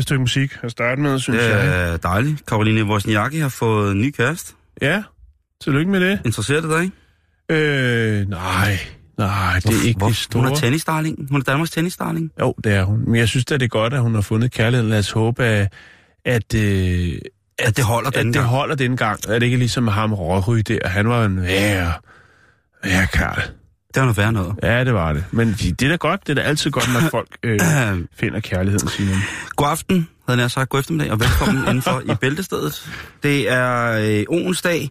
Dejlig, dejlig stykke musik at starte med, synes Det jeg. er dejligt. Karoline Wozniacki har fået en ny kæreste. Ja, tillykke med det. Interesserer det dig, ikke? Øh, nej, nej, det er ikke Hvor- det store. Hun er tennisdarling. Hun er Danmarks tennisdarling. Jo, det er hun. Men jeg synes da, det er godt, at hun har fundet kærligheden. Lad os håbe, at, at, øh, At det holder at denne det holder den gang. At det ikke er ligesom ham Råry der. Han var en værre, værre karl. Det var noget værre noget. Ja, det var det. Men det er da godt. Det er da altid godt, når folk øh, finder kærligheden, Simon. God aften, havde jeg sagt. God eftermiddag, og velkommen indenfor i Bæltestedet. Det er øh, onsdag,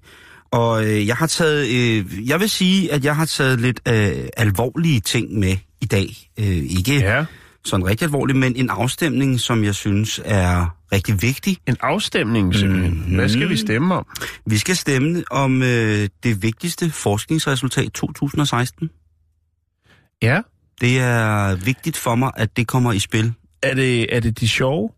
og øh, jeg har taget, øh, jeg vil sige, at jeg har taget lidt øh, alvorlige ting med i dag. Øh, ikke Ja. Sådan rigtig alvorligt, men en afstemning, som jeg synes er rigtig vigtig. En afstemning, simpelthen. Mhm. Hvad skal vi stemme om? Vi skal stemme om øh, det vigtigste forskningsresultat 2016. Ja. Det er vigtigt for mig, at det kommer i spil. Er det, er det de sjove?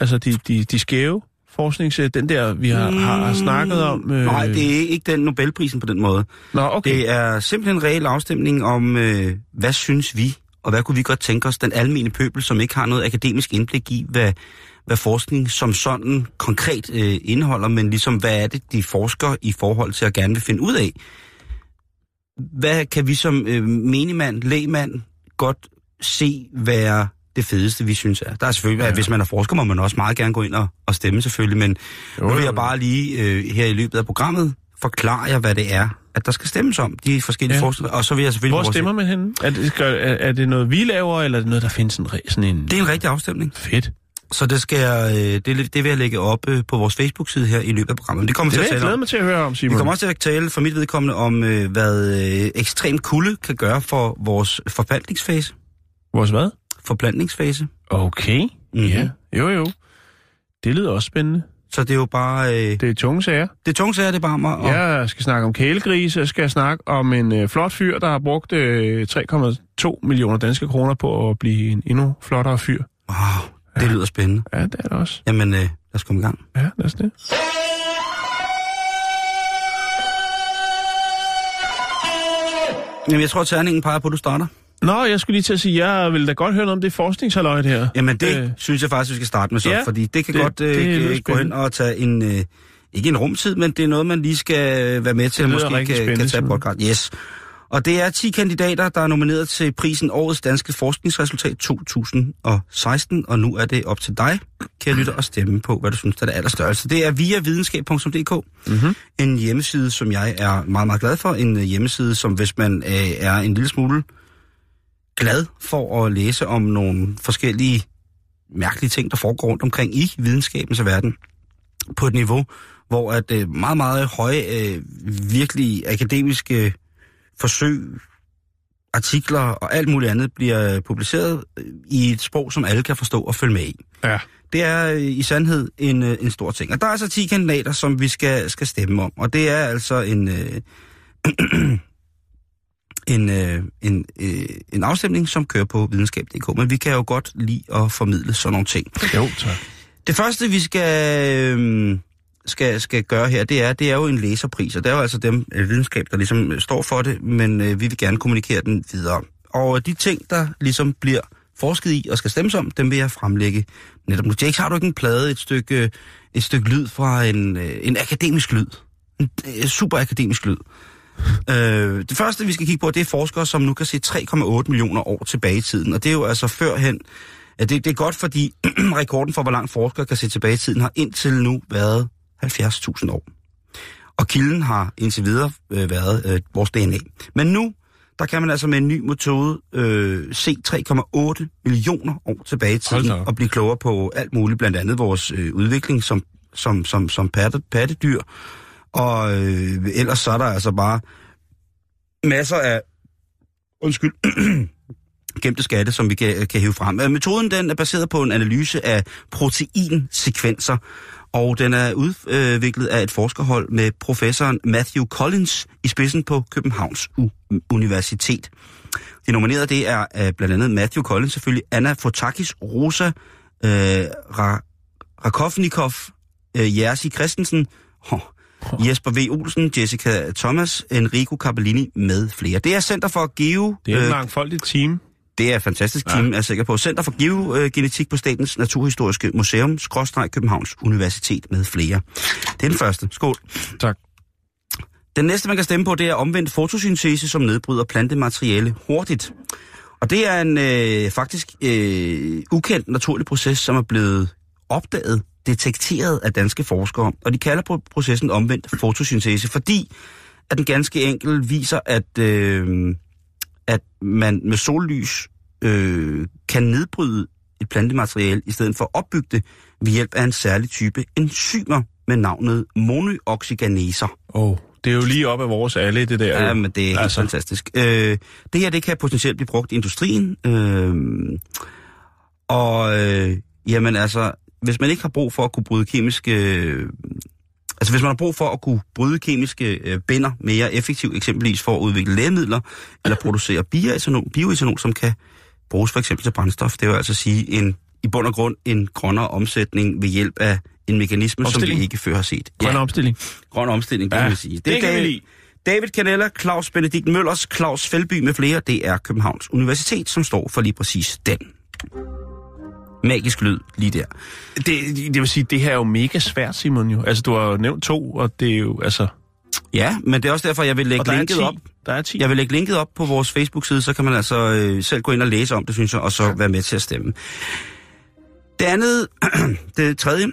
Altså de, de, de skæve forsknings... Den der, vi har, mm, har, har snakket om... Øh... Nej, det er ikke den Nobelprisen på den måde. Nå, okay. Det er simpelthen en reel afstemning om, øh, hvad synes vi, og hvad kunne vi godt tænke os, den almene pøbel, som ikke har noget akademisk indblik i, hvad, hvad forskning som sådan konkret øh, indeholder, men ligesom, hvad er det, de forsker i forhold til at gerne vil finde ud af. Hvad kan vi som øh, menigmand, lægmand, godt se være det fedeste, vi synes er. Der er selvfølgelig, ja. at hvis man er forsker, må man også meget gerne gå ind og, og stemme selvfølgelig, men Jo, nu vil jeg bare lige øh, her i løbet af programmet forklare jer, hvad det er, at der skal stemmes om, de forskellige Ja. forskere, og så vil jeg selvfølgelig... Hvor vores- stemmer man henne? Er det, er, er det noget, vi laver, eller er det noget, der findes re- sådan en... Det er en rigtig afstemning, Fedt. så det, skal jeg, øh, det, det vil jeg lægge op øh, på vores Facebook-side her i løbet af programmet. Det kommer Det vi til jeg at tale glæde om. mig til at høre om, Vi Simon. kommer også til at tale for mit vedkommende om, øh, hvad ekstrem kulde kan gøre for vores forplantningsfase. Vores hvad? Forplantningsfase. Okay. Mhm. Ja, jo jo. Det lyder også spændende. Så det er jo bare... Øh, det, er tunge sager. det er tunge sager, det er bare mig. Og, Jeg skal snakke om kælegrise, jeg skal snakke om en øh, flot fyr, der har brugt øh, 3,2 millioner danske kroner på at blive en endnu flottere fyr. Wow, det lyder spændende. Ja, det er det også. Jamen, øh, lad os komme i gang. Ja, lad os det. Jamen, jeg tror, at terningen peger på, at du starter. Nå, jeg skulle lige til at sige, jeg vil da godt høre noget om det forskningshalløj her. Jamen, det Øh. øh, synes jeg faktisk, vi skal starte med så, Ja, fordi det kan det- godt øh, det, gå hen og tage en... Øh, ikke en rumtid, men det er noget, man lige skal være med til, og måske kan, kan tage podcast. Yes. Og det er 10 kandidater, der er nomineret til prisen Årets Danske Forskningsresultat 2016, og nu er det op til dig, kære lytter, at stemme på, hvad du synes er det allerstørste. Det er via videnskab.dk, Mm-hmm. en hjemmeside, som jeg er meget, meget glad for. En øh, hjemmeside, som hvis man øh, er en lille smule glad for at læse om nogle forskellige mærkelige ting, der foregår rundt omkring i videnskabens verden, på et niveau, hvor at øh, meget, meget høje, øh, virkelig akademiske forsøg, artikler og alt muligt andet bliver publiceret øh, i et sprog, som alle kan forstå og følge med i. Ja. Det er øh, i sandhed en, øh, en stor ting. Og der er altså 10 kandidater, som vi skal, skal stemme om. Og det er altså en, øh, en, øh, en, øh, en afstemning, som kører på videnskab.dk. Men vi kan jo godt lide at formidle sådan nogle ting. Jo, tak. Det første, vi skal, øh, skal, skal gøre her, det er, det er jo en læserpris, og det er jo altså dem øh, videnskab, der ligesom står for det, men øh, vi vil gerne kommunikere den videre. Og de ting, der ligesom bliver forsket i og skal stemmes om, dem vil jeg fremlægge netop nu. Jakes, har du ikke en plade, et stykke, et stykke lyd fra en, en akademisk lyd? En super akademisk lyd. Øh, det første, vi skal kigge på, det er forskere, som nu kan se 3,8 millioner år tilbage i tiden. Og det er jo altså førhen... Ja, det, det er godt, fordi rekorden for, hvor langt forskere kan se tilbage i tiden, har indtil nu været 70.000 år. Og kilden har indtil videre øh, været øh, vores DNA. Men nu, der kan man altså med en ny metode øh, se 3,8 millioner år tilbage i tiden og blive klogere på alt muligt, blandt andet vores øh, udvikling som, som, som, som patte, pattedyr. Og øh, ellers så er der altså bare masser af, undskyld, gemte skatte, som vi kan, kan hæve frem. Øh, metoden den er baseret på en analyse af proteinsekvenser, og den er udviklet af et forskerhold med professoren Matthew Collins i spidsen på Københavns U- Universitet. De nominerede det er uh, blandt andet Matthew Collins selvfølgelig, Anna Fotakis, Rosa øh, Ra- Rakovnikov, øh, Jerzy Christensen, oh, Jesper V. Olsen, Jessica Thomas, Enrico Capellini med flere. Det er Center for Geo... Det er et øh, mangfoldigt team. det er et fantastisk team, ja. er jeg sikker på. Center for Geogenetik på Statens Naturhistoriske Museum, skråstreg Københavns Universitet med flere. Det er den første. Skål. Tak. Den næste, man kan stemme på, det er omvendt fotosyntese, som nedbryder plantemateriale hurtigt. Og det er en øh, faktisk øh, ukendt naturlig proces, som er blevet opdaget, detekteret af danske forskere. Og de kalder på processen omvendt fotosyntese, fordi at den ganske enkelt viser, at, øh, at man med sollys øh, kan nedbryde et plantemateriale, i stedet for at opbygge det ved hjælp af en særlig type enzymer med navnet monooxygenaser. Oh, det er jo lige op af vores alle, det der. Ja, men det er helt altså. fantastisk. Øh, det her, det kan potentielt blive brugt i industrien. Øh, og øh, jamen altså, hvis man ikke har brug for at kunne bryde kemiske... Øh, altså hvis man har brug for at kunne bryde kemiske øh, binder mere effektivt, eksempelvis for at udvikle lægemidler, eller producere bioetanol, bioetanol som kan bruges for eksempel til brændstof, det vil altså sige en, i bund og grund en grønnere omsætning ved hjælp af en mekanisme, som vi ikke før har set. Grøn omstilling. Grøn omstilling, det Ja, ja, vil sige. det kan vi David-. David Canella, Claus Benedikt Møllers, Claus Felby med flere, det er Københavns Universitet, som står for lige præcis den. Magisk lyd lige der. Det, det vil sige, det her er jo mega svært, Simon jo. Altså, du har jo nævnt to, og det er jo, altså... Ja, men det er også derfor, jeg vil lægge linket 10. op. Der er 10. Jeg vil lægge linket op på vores Facebook-side, så kan man altså øh, selv gå ind og læse om det, synes jeg, og så være med til at stemme. Det andet, det tredje,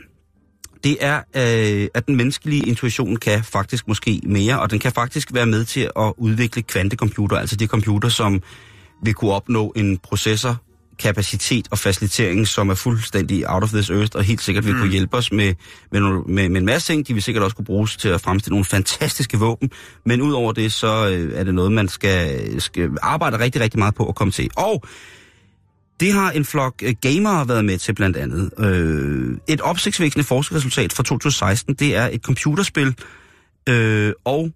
det er, øh, at den menneskelige intuition kan faktisk måske mere, og den kan faktisk være med til at udvikle kvantecomputer, altså de computer, som vil kunne opnå en processor kapacitet og facilitering, som er fuldstændig out of this earth, og helt sikkert vil kunne hjælpe os med, med, med, med en masse ting. De vil sikkert også kunne bruges til at fremstille nogle fantastiske våben, men udover det, så øh, er det noget, man skal, skal arbejde rigtig, rigtig meget på at komme til. Og det har en flok øh, gamere været med til blandt andet. Øh, et opsigtsvækkende forskerresultat fra 2016, det er et computerspil øh, og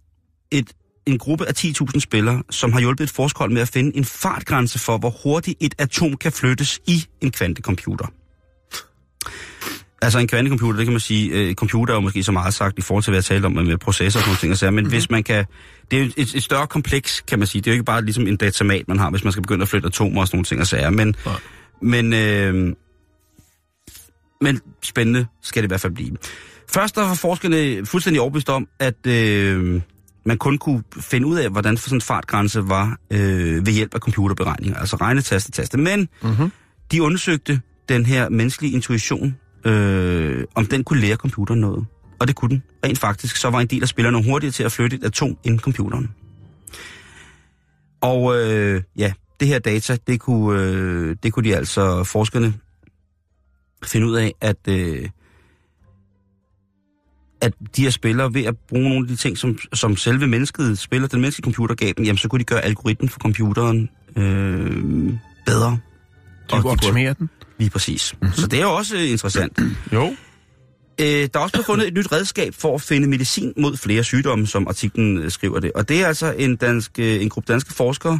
et, en gruppe af 10.000 spillere, som har hjulpet et forskerhold med at finde en fartgrænse for, hvor hurtigt et atom kan flyttes i en kvantecomputer. Altså en kvantecomputer, det kan man sige, øh, computer er jo måske så meget sagt i forhold til, hvad jeg talte om med processer og sådan ting, og sager, men mm-hmm. hvis man kan, det er jo et, et større kompleks, kan man sige, det er jo ikke bare ligesom en datamat, man har, hvis man skal begynde at flytte atomer og sådan nogle ting og sager, men, Nej. men, øh, men spændende skal det i hvert fald blive. Først var forskerne fuldstændig overbevist om, at øh, man kun kunne finde ud af, hvordan sådan en fartgrænse var øh, ved hjælp af computerberegninger, altså regnetaste, taste. Men Mm-hmm. de undersøgte den her menneskelige intuition, øh, om den kunne lære computeren noget. Og det kunne den. Rent faktisk, så var en del af spillerne hurtigere til at flytte et atom ind i computeren. Og øh, ja, det her data, det kunne, øh, det kunne de altså, forskerne, finde ud af, at, øh, at de her spillere ved at bruge nogle af de ting, som, som selve mennesket spiller, den menneskelige computer gav dem, jamen så kunne de gøre algoritmen for computeren øh, bedre. De Og kunne optimere den. Lige præcis. Mm-hmm. Så det er jo også interessant. Jo. Øh, der er også blevet fundet et nyt redskab for at finde medicin mod flere sygdomme, som artiklen øh, skriver det. Og det er altså en, dansk, øh, en gruppe danske forskere,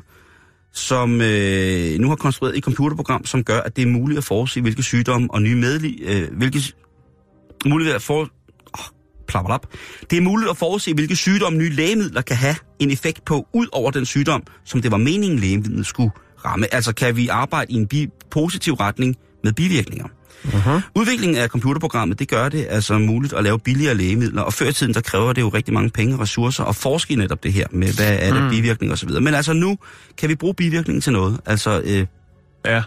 som øh, nu har konstrueret et computerprogram, som gør, at det er muligt at forudse, hvilke sygdomme og nye medli, øh, hvilke muligt at for, plapperlap. Det er muligt at forudse, hvilke sygdomme nye lægemidler kan have en effekt på, ud over den sygdom, som det var meningen lægemidlet skulle ramme. Altså kan vi arbejde i en bi- positiv retning med bivirkninger. Uh-huh. Udviklingen af computerprogrammet, det gør det altså muligt at lave billigere lægemidler, og før i tiden, der kræver det jo rigtig mange penge og ressourcer at forske netop det her med, hvad er der Mm. bivirkninger osv. Men altså nu kan vi bruge bivirkningen til noget. Altså, øh, Ja.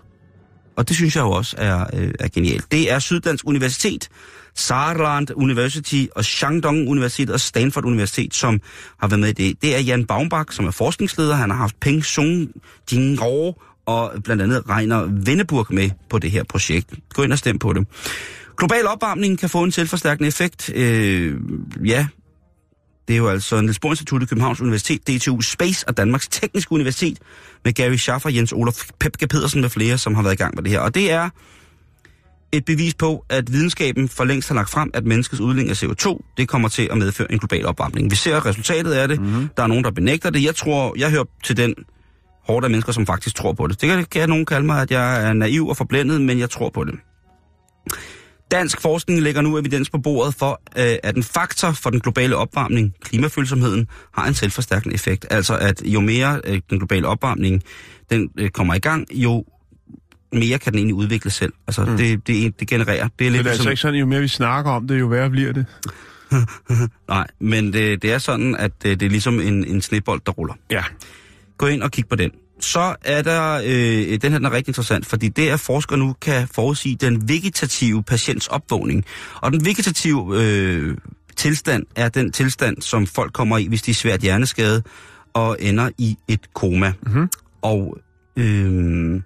Og det synes jeg jo også er, øh, er genialt. Det er Syddansk Universitet, Saarland University og Shandong Universitet og Stanford Universitet, som har været med i det. Det er Jan Baumbach, som er forskningsleder. Han har haft Peng Sung Jingro og blandt andet Reiner Venneburg med på det her projekt. Gå ind og stem på det. Global opvarmning kan få en selvforstærkende effekt. Øh, ja, det er jo altså Niels Bohr Instituttet, Københavns Universitet, DTU Space og Danmarks Tekniske Universitet med Gary Schaffer, Jens Olof Pepke Pedersen med flere, som har været i gang med det her. Og det er et bevis på, at videnskaben for længst har lagt frem, at menneskets udledning af CO2, det kommer til at medføre en global opvarmning. Vi ser resultatet af det. Mm-hmm. Der er nogen, der benægter det. Jeg tror, jeg hører til den hårde af mennesker, som faktisk tror på det. Det kan, kan nogen kalde mig, at jeg er naiv og forblændet, men jeg tror på det. Dansk forskning lægger nu evidens på bordet for, øh, at en faktor for den globale opvarmning, klimafølsomheden, har en selvforstærkende effekt. Altså at jo mere øh, den globale opvarmning den øh, kommer i gang, jo mere kan den egentlig udvikle selv. Altså mm. det, det, det genererer. Det er lidt Men det er altså ikke sådan, jo mere vi snakker om det, jo værre bliver det. Nej, men det, det er sådan, at det, det er ligesom en, en snebold, der ruller. Ja. Gå ind og kig på den. Så er der, øh, den her den er rigtig interessant, fordi det er, forskere nu kan forudsige den vegetative patients opvågning. Og den vegetative øh, tilstand er den tilstand, som folk kommer i, hvis de er svært hjerneskade og ender i et koma. Mm-hmm. Og øh,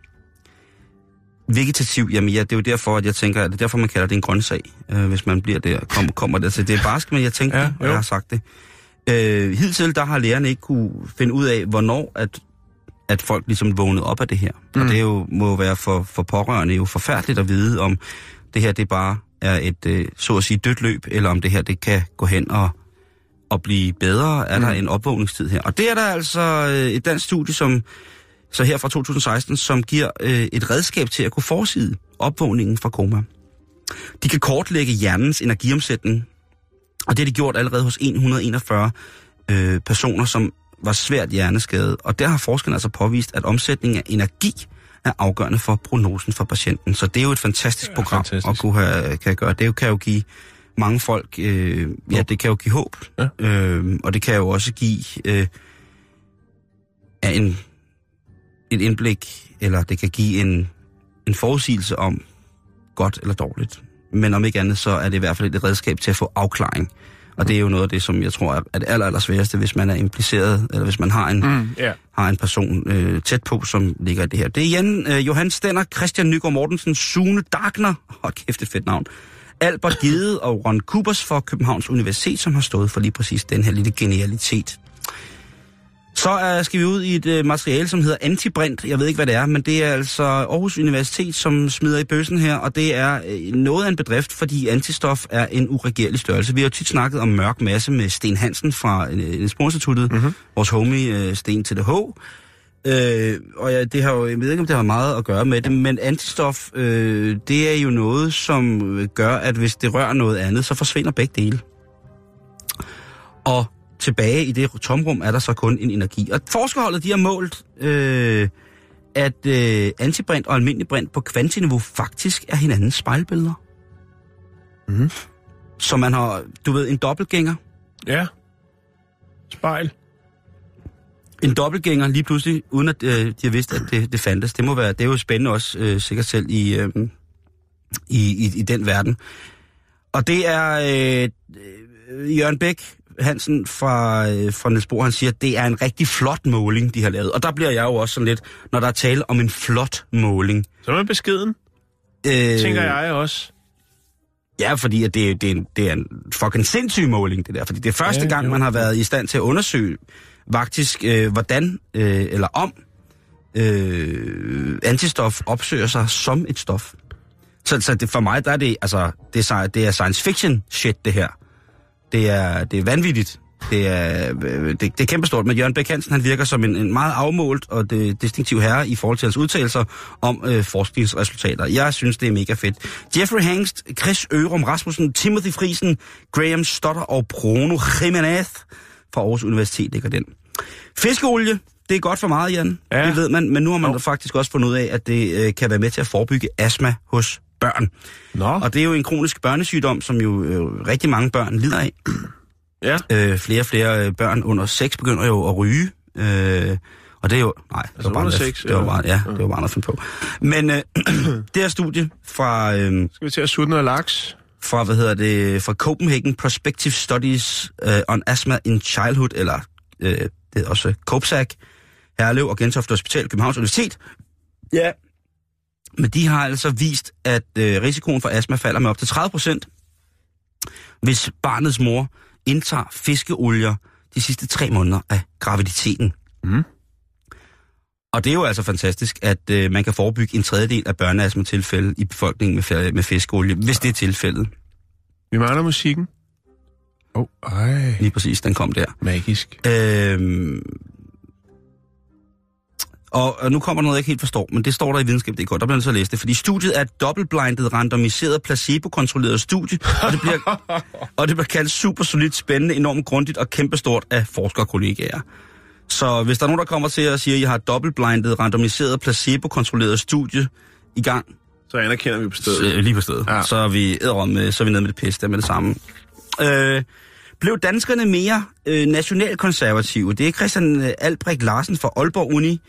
vegetativ, jamen ja, det er jo derfor, at jeg tænker, at det er derfor, man kalder det en grøntsag, øh, hvis man bliver der, kom, kommer der til. Det er barsk, men jeg tænkte, Ja, og jeg har sagt det. Øh, hidtil, der har lærerne ikke kunne finde ud af, hvornår at, at folk ligesom vågnede op af det her. Mm. Og det er jo, må jo være for, for pårørende jo forfærdeligt at vide, om det her det bare er et, øh, så at sige, dødt løb, eller om det her det kan gå hen og, og blive bedre. Er mm. der en opvågningstid her? Og det er der altså øh, et dansk studie, som så her fra 2016, som giver øh, et redskab til at kunne forside opvågningen fra koma. De kan kortlægge hjernens energiomsætning, og det har de gjort allerede hos 141 øh, personer, som var svært hjerneskadet. Og der har forskerne altså påvist, at omsætningen af energi er afgørende for prognosen for patienten. Så det er jo et fantastisk Ja, program fantastisk. at kunne have, kan gøre. Det kan jo give mange folk, øh, ja, det kan jo give håb. Ja. Øh, og det kan jo også give øh, ja, en, et indblik, eller det kan give en, en forudsigelse om godt eller dårligt. Men om ikke andet, så er det i hvert fald et redskab til at få afklaring. Og det er jo noget af det, som jeg tror er det aller, aller sværeste, hvis man er impliceret, eller hvis man har en, Mm, ja. har en person øh, tæt på, som ligger i det her. Det er Jan, øh, Johan Stenner, Christian Nygaard Mortensen, Sune Dagner, hold kæft, et fedt navn, Albert Gede og Ron Kubers fra Københavns Universitet, som har stået for lige præcis den her lille genialitet. Så uh, skal vi ud i et uh, materiale, som hedder antibrint. Jeg ved ikke, hvad det er, men det er altså Aarhus Universitet, som smider i bøssen her, og det er uh, noget af en bedrift, fordi antistof er en uregerlig størrelse. Vi har jo tit snakket om mørk masse med Sten Hansen fra uh, Niels Bohr Instituttet, mm-hmm. vores homie uh, Sten til det H. Øh, og ja, det har jo, jeg ved ikke, om det har meget at gøre med det, men antistof, øh, det er jo noget, som gør, at hvis det rører noget andet, så forsvinder begge dele. Og tilbage i det tomrum er der så kun en energi. Og forskerholdet, de har målt, øh, at øh, antibrint og almindelig brint på kvantiniveau faktisk er hinandens spejlbilleder. Mhm. Så man har, du ved, en dobbeltgænger, Ja. Spejl. en dobbeltgænger lige pludselig, uden at øh, de har vidst, at det, det fandtes. Det må være, det er jo spændende også, øh, sikkert selv i, øh, i, i, i den verden. Og det er øh, Jørgen Bæk Hansen fra, øh, fra Niels Bohr, han siger, at det er en rigtig flot måling, de har lavet. Og der bliver jeg jo også sådan lidt, når der er tale om en flot måling. Så er man beskeden, Øh, tænker jeg også. Ja, fordi at det, det, er en, det er en fucking sindssyg måling, det der. Fordi det er første Ja, gang, jo. man har været i stand til at undersøge faktisk, øh, hvordan øh, eller om øh, antistof opsøger sig som et stof. Så, så det, for mig, der er det, altså, det er, det er science fiction shit, det her. Det er, det er vanvittigt. Det er, øh, det, det er kæmpestort, men Jørgen Bæk Hansen, han virker som en, en meget afmålt og det, distinktiv herre i forhold til hans udtalelser om øh, forskningsresultater. Jeg synes, det er mega fedt. Jeffrey Hangst, Chris Ørum Rasmussen, Timothy Friesen, Graham Stotter og Bruno Jimenez fra Aarhus Universitet ligger den. Fiskeolie, det er godt for meget, Jan. Ja. Det ved man, men nu har man Jo. faktisk også fundet ud af, at det øh, kan være med til at forebygge astma hos børn. Nå, Og det er jo en kronisk børnesygdom, som jo øh, rigtig mange børn lider af. ja. Øh, flere og flere øh, børn under 6 begynder jo at ryge. Øh, Og det er jo... Nej, det Altså var bare, under noget- seks, det var bare, ja, det var bare noget at finde på. Men øh, det her studie fra, øh, Skal vi til at sutte noget laks? fra, hvad hedder det, fra Copenhagen Prospective Studies uh, on Asthma in Childhood, eller øh, det er også COPSAC, Herlev og Gentofte Hospital, Københavns Universitet. Ja. Men de har altså vist, at øh, risikoen for astma falder med op til 30 procent, hvis barnets mor indtager fiskeolier de sidste tre måneder af graviditeten. Mm. Og det er jo altså fantastisk, at øh, man kan forebygge en tredjedel af børneastma-tilfælde i befolkningen med, med fiskeolie, hvis det er tilfældet. Vi mangler musikken. Åh, oh, ej. Lige præcis, den kom der. Magisk. Øhm, og, og nu kommer der noget, jeg ikke helt forstår, men det står der i videnskab.dk, der bliver så læst det, fordi studiet er et dobbeltblindet, randomiseret, placebo-kontrolleret studie, og det, bliver, og det bliver kaldt super solidt, spændende, enormt grundigt og kæmpestort af forskerkollegaer. Så hvis der er nogen, der kommer til og siger, at I har et dobbeltblindet, randomiseret, placebo-kontrolleret studie i gang, Så anerkender vi på stedet. så, lige på stedet. Ja. Så er vi med, så er vi nede med det pisse der med det samme. Øh, blev danskerne mere øh, nationalkonservative? Det er Christian øh, Albrecht Larsen fra Aalborg Uni,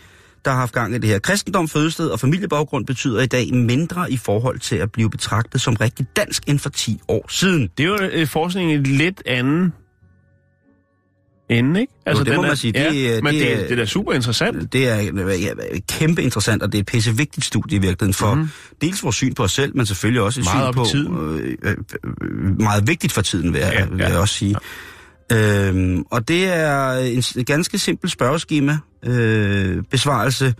der har haft gang i det her. Kristendom, fødested og familiebaggrund betyder i dag mindre i forhold til at blive betragtet som rigtig dansk end for 10 år siden. Det er jo øh, forskning i lidt anden ende, ikke? Altså, det må den man sige. Det ja, er- men det det, er- det er da super interessant. Det er ja, kæmpe interessant, og det er et pisse vigtigt studie i virkeligheden for mm. dels vores syn på os selv, men selvfølgelig også et Meget syn på... tiden. Øh, øh, øh, meget vigtigt for tiden, vil jeg, Ja, ja, vil jeg også sige. Ja. Øhm, og det er en, ganske simpelt spørgeskema, øh, besvarelse,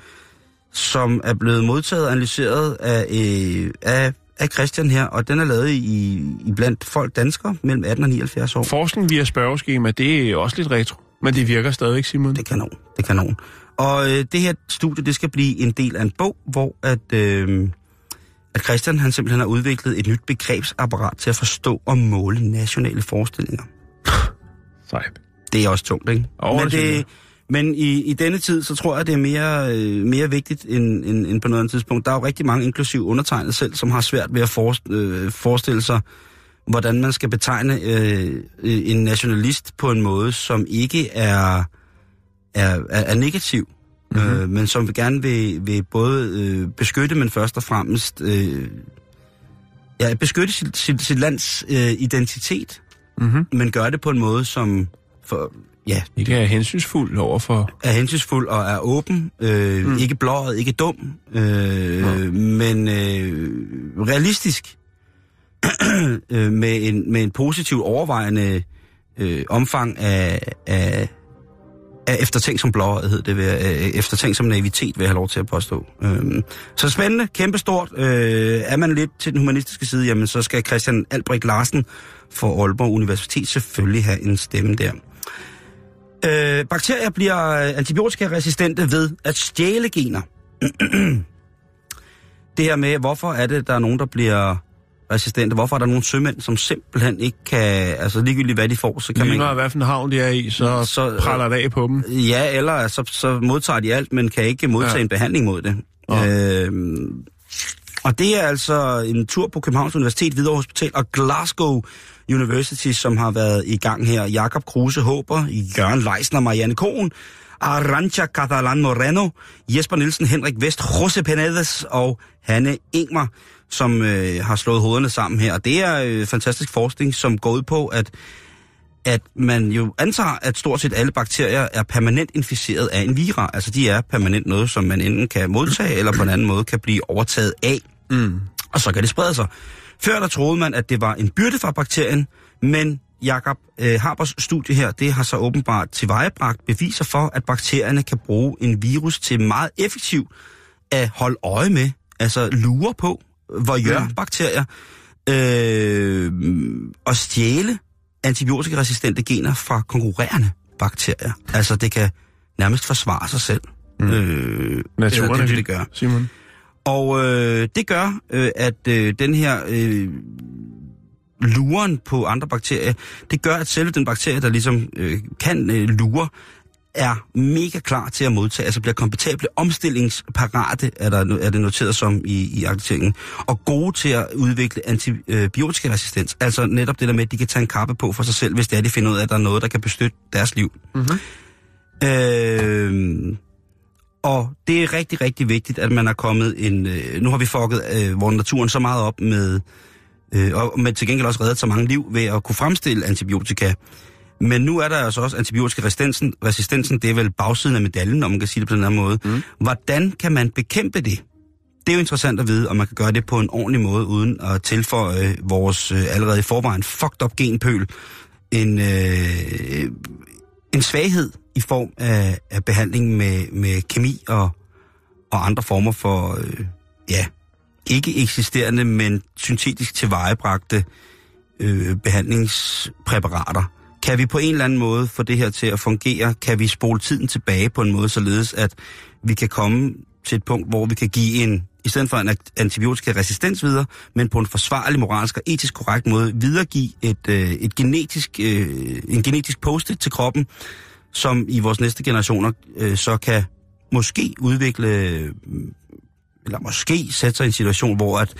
som er blevet modtaget og analyseret af, øh, af, af Christian her, og den er lavet i, i blandt folk danskere mellem 18 og 79 år. Forskning via spørgeskema, det er også lidt retro. Men det virker stadigvæk, Simon. Det er kanon. Det er kanon. Og øh, det her studie, det skal blive en del af en bog, hvor at, øh, at Christian han simpelthen har udviklet et nyt begrebsapparat til at forstå og måle nationale forestillinger. Sejt. Det er også tungt, ikke? Åh, men det det, men i, i denne tid, så tror jeg, det er mere, øh, mere vigtigt end, end, end på noget andet tidspunkt. Der er jo rigtig mange, inklusiv undertegnet selv, som har svært ved at forest, øh, forestille sig, hvordan man skal betegne øh, øh, en nationalist på en måde, som ikke er, er, er, er negativ, mm-hmm. øh, men som vil gerne vil, vil både øh, beskytte, men først og fremmest øh, ja, beskytte sit, sit, sit lands øh, identitet, Mm-hmm. men gøre det på en måde, som for, ja, Ikke er hensynsfuld over for... er hensynsfuld og er åben, øh, mm. ikke blåret, ikke dum, øh, men øh, realistisk, øh, med, en, med en positiv overvejende øh, omfang af, af, af eftertænk som blåret, hed det, ved, øh, eftertænk som naivitet, vil jeg have lov til at påstå. Øh, så spændende, kæmpestort. Øh, er man lidt til den humanistiske side, jamen så skal Christian Albrecht Larsen for Aalborg Universitet selvfølgelig have en stemme der. Øh, bakterier bliver antibiotikaresistente ved at stjæle gener. det her med, hvorfor er det, der er nogen, der bliver resistente? Hvorfor er der nogle sømænd, som simpelthen ikke kan... Altså ligegyldigt hvad de får, så kan Lige man... meget hvad for en havn de er i, så, Så, så øh, praller det af på dem. Ja, eller så, så modtager de alt, men kan ikke modtage Ja. en behandling mod det. Ja. Øhm, og det er altså en tur på Københavns Universitet, Hvidovre Hospital og Glasgow University, som har været i gang her. Jakob Kruse Håber, Jørgen Leisner, Marianne Kohn, Arantxa Catalan Moreno, Jesper Nielsen, Henrik Vest, Jose Penedes og Hanne Ingmar, som øh, har slået hovederne sammen her. Og det er øh, fantastisk forskning, som går ud på, at at man jo antager, at stort set alle bakterier er permanent inficeret af en vira. Altså de er permanent noget, som man enten kan modtage, eller på en anden måde kan blive overtaget af. Mm. Og så kan det sprede sig. Før der troede man, at det var en byrde for bakterien, men Jakob øh, Harbers studie her, det har så åbenbart tilvejebragt beviser for, at bakterierne kan bruge en virus til meget effektivt at holde øje med, altså lure på, hvor gør bakterier, øh, og stjæle antibiotikaresistente gener fra konkurrerende bakterier. Altså det kan nærmest forsvare sig selv. Mm. Øh, Naturen det, det, det vild, gør. Simon. Og øh, det gør, øh, at øh, den her øh, luren på andre bakterier, det gør, at selve den bakterie, der ligesom øh, kan øh, lure, er mega klar til at modtage, altså bliver kompetable, omstillingsparate, er, der, er det noteret som i, i artiklingen, og gode til at udvikle antibiotikaresistens. Altså netop det der med, at de kan tage en kappe på for sig selv, hvis det er, de finder ud af, at der er noget, der kan beskytte deres liv. Mm-hmm. Øh, Og det er rigtig, rigtig vigtigt, at man er kommet en... Øh, nu har vi fucket øh, vores naturen så meget op med... Øh, og med til gengæld også reddet så mange liv ved at kunne fremstille antibiotika. Men nu er der altså også antibiotikaresistensen. Resistensen, det er vel bagsiden af medaljen, om man kan sige det på den her måde. Mm. Hvordan kan man bekæmpe det? Det er jo interessant at vide, om man kan gøre det på en ordentlig måde, uden at tilføje øh, vores øh, allerede i forvejen fucked up genpøl en, øh, en svaghed i form af, af behandling med, med kemi og, og andre former for, øh, ja, ikke eksisterende, men syntetisk tilvejebragte øh, behandlingspræparater. Kan vi på en eller anden måde få det her til at fungere? Kan vi spole tiden tilbage på en måde, således at vi kan komme til et punkt, hvor vi kan give en, i stedet for en antibiotikaresistens videre, men på en forsvarlig, moralsk og etisk korrekt måde, videregive et, øh, et genetisk, øh, en genetisk post til kroppen, som i vores næste generationer øh, så kan måske udvikle, øh, eller måske sætte sig i en situation, hvor at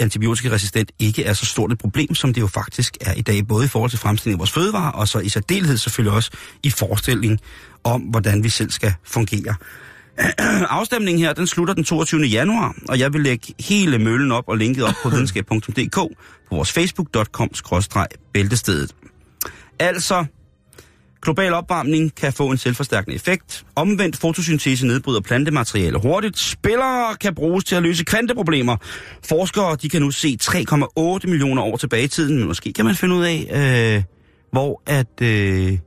antibiotikaresistent ikke er så stort et problem, som det jo faktisk er i dag, både i forhold til fremstilling af vores fødevarer, og så i særdeleshed selvfølgelig også i forestilling om, hvordan vi selv skal fungere. Afstemningen her, den slutter den 22. januar, og jeg vil lægge hele møllen op og linket op på videnskab.dk på vores facebook.com-bæltestedet. Altså, Global opvarmning kan få en selvforstærkende effekt. Omvendt fotosyntese nedbryder plantemateriale hurtigt. Spillere kan bruges til at løse kvanteproblemer. Forskere de kan nu se 3,8 millioner år tilbage i tiden, men måske kan man finde ud af, øh, hvor at... Øh,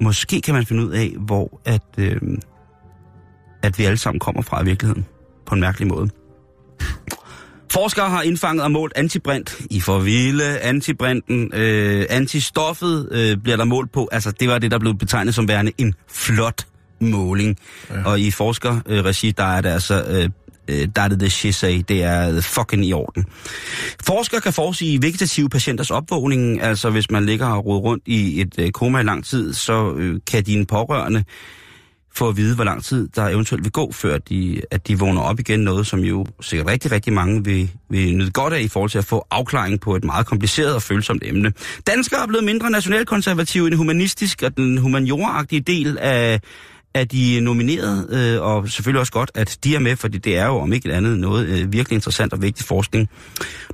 måske kan man finde ud af, hvor at, øh, at vi alle sammen kommer fra i virkeligheden. På en mærkelig måde. Forskere har indfanget og målt antibrint i for vilde. Antibrinten, øh, antistoffet øh, bliver der målt på. Altså, det var det, der blev betegnet som værende en flot måling. Ja. Og i forskerregi, der er det altså... Øh, øh der er det the shit say, det er fucking i orden. Forskere kan forudsige vegetative patienters opvågning, altså hvis man ligger og roder rundt i et øh, koma i lang tid, så øh, kan dine pårørende for at vide, hvor lang tid der eventuelt vil gå, før de, at de vågner op igen. Noget, som jo sikkert rigtig, rigtig mange vil, vil nyde godt af i forhold til at få afklaring på et meget kompliceret og følsomt emne. Danskere er blevet mindre nationalkonservative end humanistisk og den humanioragtige del af, af de nomineret, øh, og selvfølgelig også godt, at de er med, fordi det er jo om ikke andet noget øh, virkelig interessant og vigtig forskning.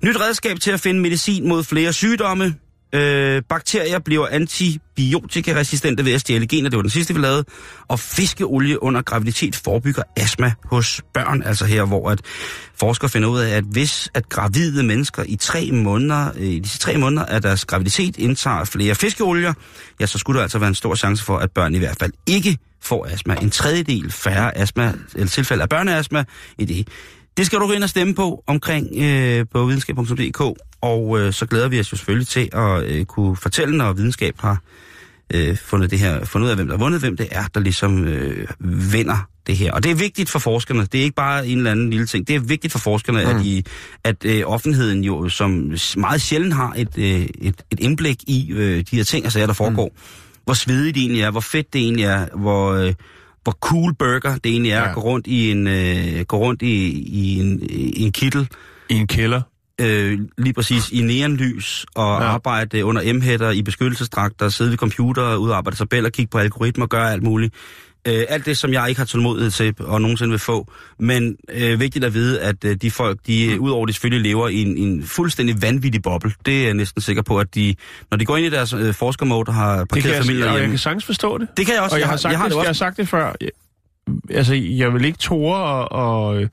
Nyt redskab til at finde medicin mod flere sygdomme. Øh, bakterier bliver antibiotikaresistente ved at stjæle gener, det var den sidste, vi lavede. Og fiskeolie under graviditet forebygger astma hos børn, altså her, hvor at forskere finder ud af, at hvis at gravide mennesker i tre måneder, øh, i disse tre måneder af deres graviditet indtager flere fiskeolier, ja, så skulle der altså være en stor chance for, at børn i hvert fald ikke får astma. En tredjedel færre astma, eller tilfælde af børneastma i det. Det skal du gå ind og stemme på omkring øh, på videnskab.dk, og øh, så glæder vi os jo selvfølgelig til at øh, kunne fortælle, når videnskab har øh, fundet, det her, fundet ud af, hvem der har vundet, hvem det er, der ligesom øh, vinder det her. Og det er vigtigt for forskerne. Det er ikke bare en eller anden lille ting. Det er vigtigt for forskerne, mm. at, I, at øh, offentligheden jo som meget sjældent har et, øh, et, et indblik i øh, de her ting, altså der foregår. Mm. Hvor svedigt det egentlig er, hvor fedt det egentlig er, hvor... Øh, hvor cool burger det egentlig er ja. at gå rundt i en, øh, gå rundt i, i, en, i en kittel. I en kælder. Øh, lige præcis i neonlys og ja. arbejde under m i beskyttelsesdragter, sidde ved computer, udarbejde tabeller, kigge på algoritmer, gøre alt muligt. Øh, alt det, som jeg ikke har tålmodighed til og nogensinde vil få. Men øh, vigtigt at vide, at øh, de folk, de mm. udover det selvfølgelig lever i en, en fuldstændig vanvittig boble. Det er jeg næsten sikker på, at de, når de går ind i deres øh, forskermode og har parkeret familier hjemme... Jeg kan sagtens forstå det. Det kan jeg også. Og jeg, jeg har, sagt, jeg har, det, jeg har sagt det før. Jeg, altså, jeg vil ikke tåre og, og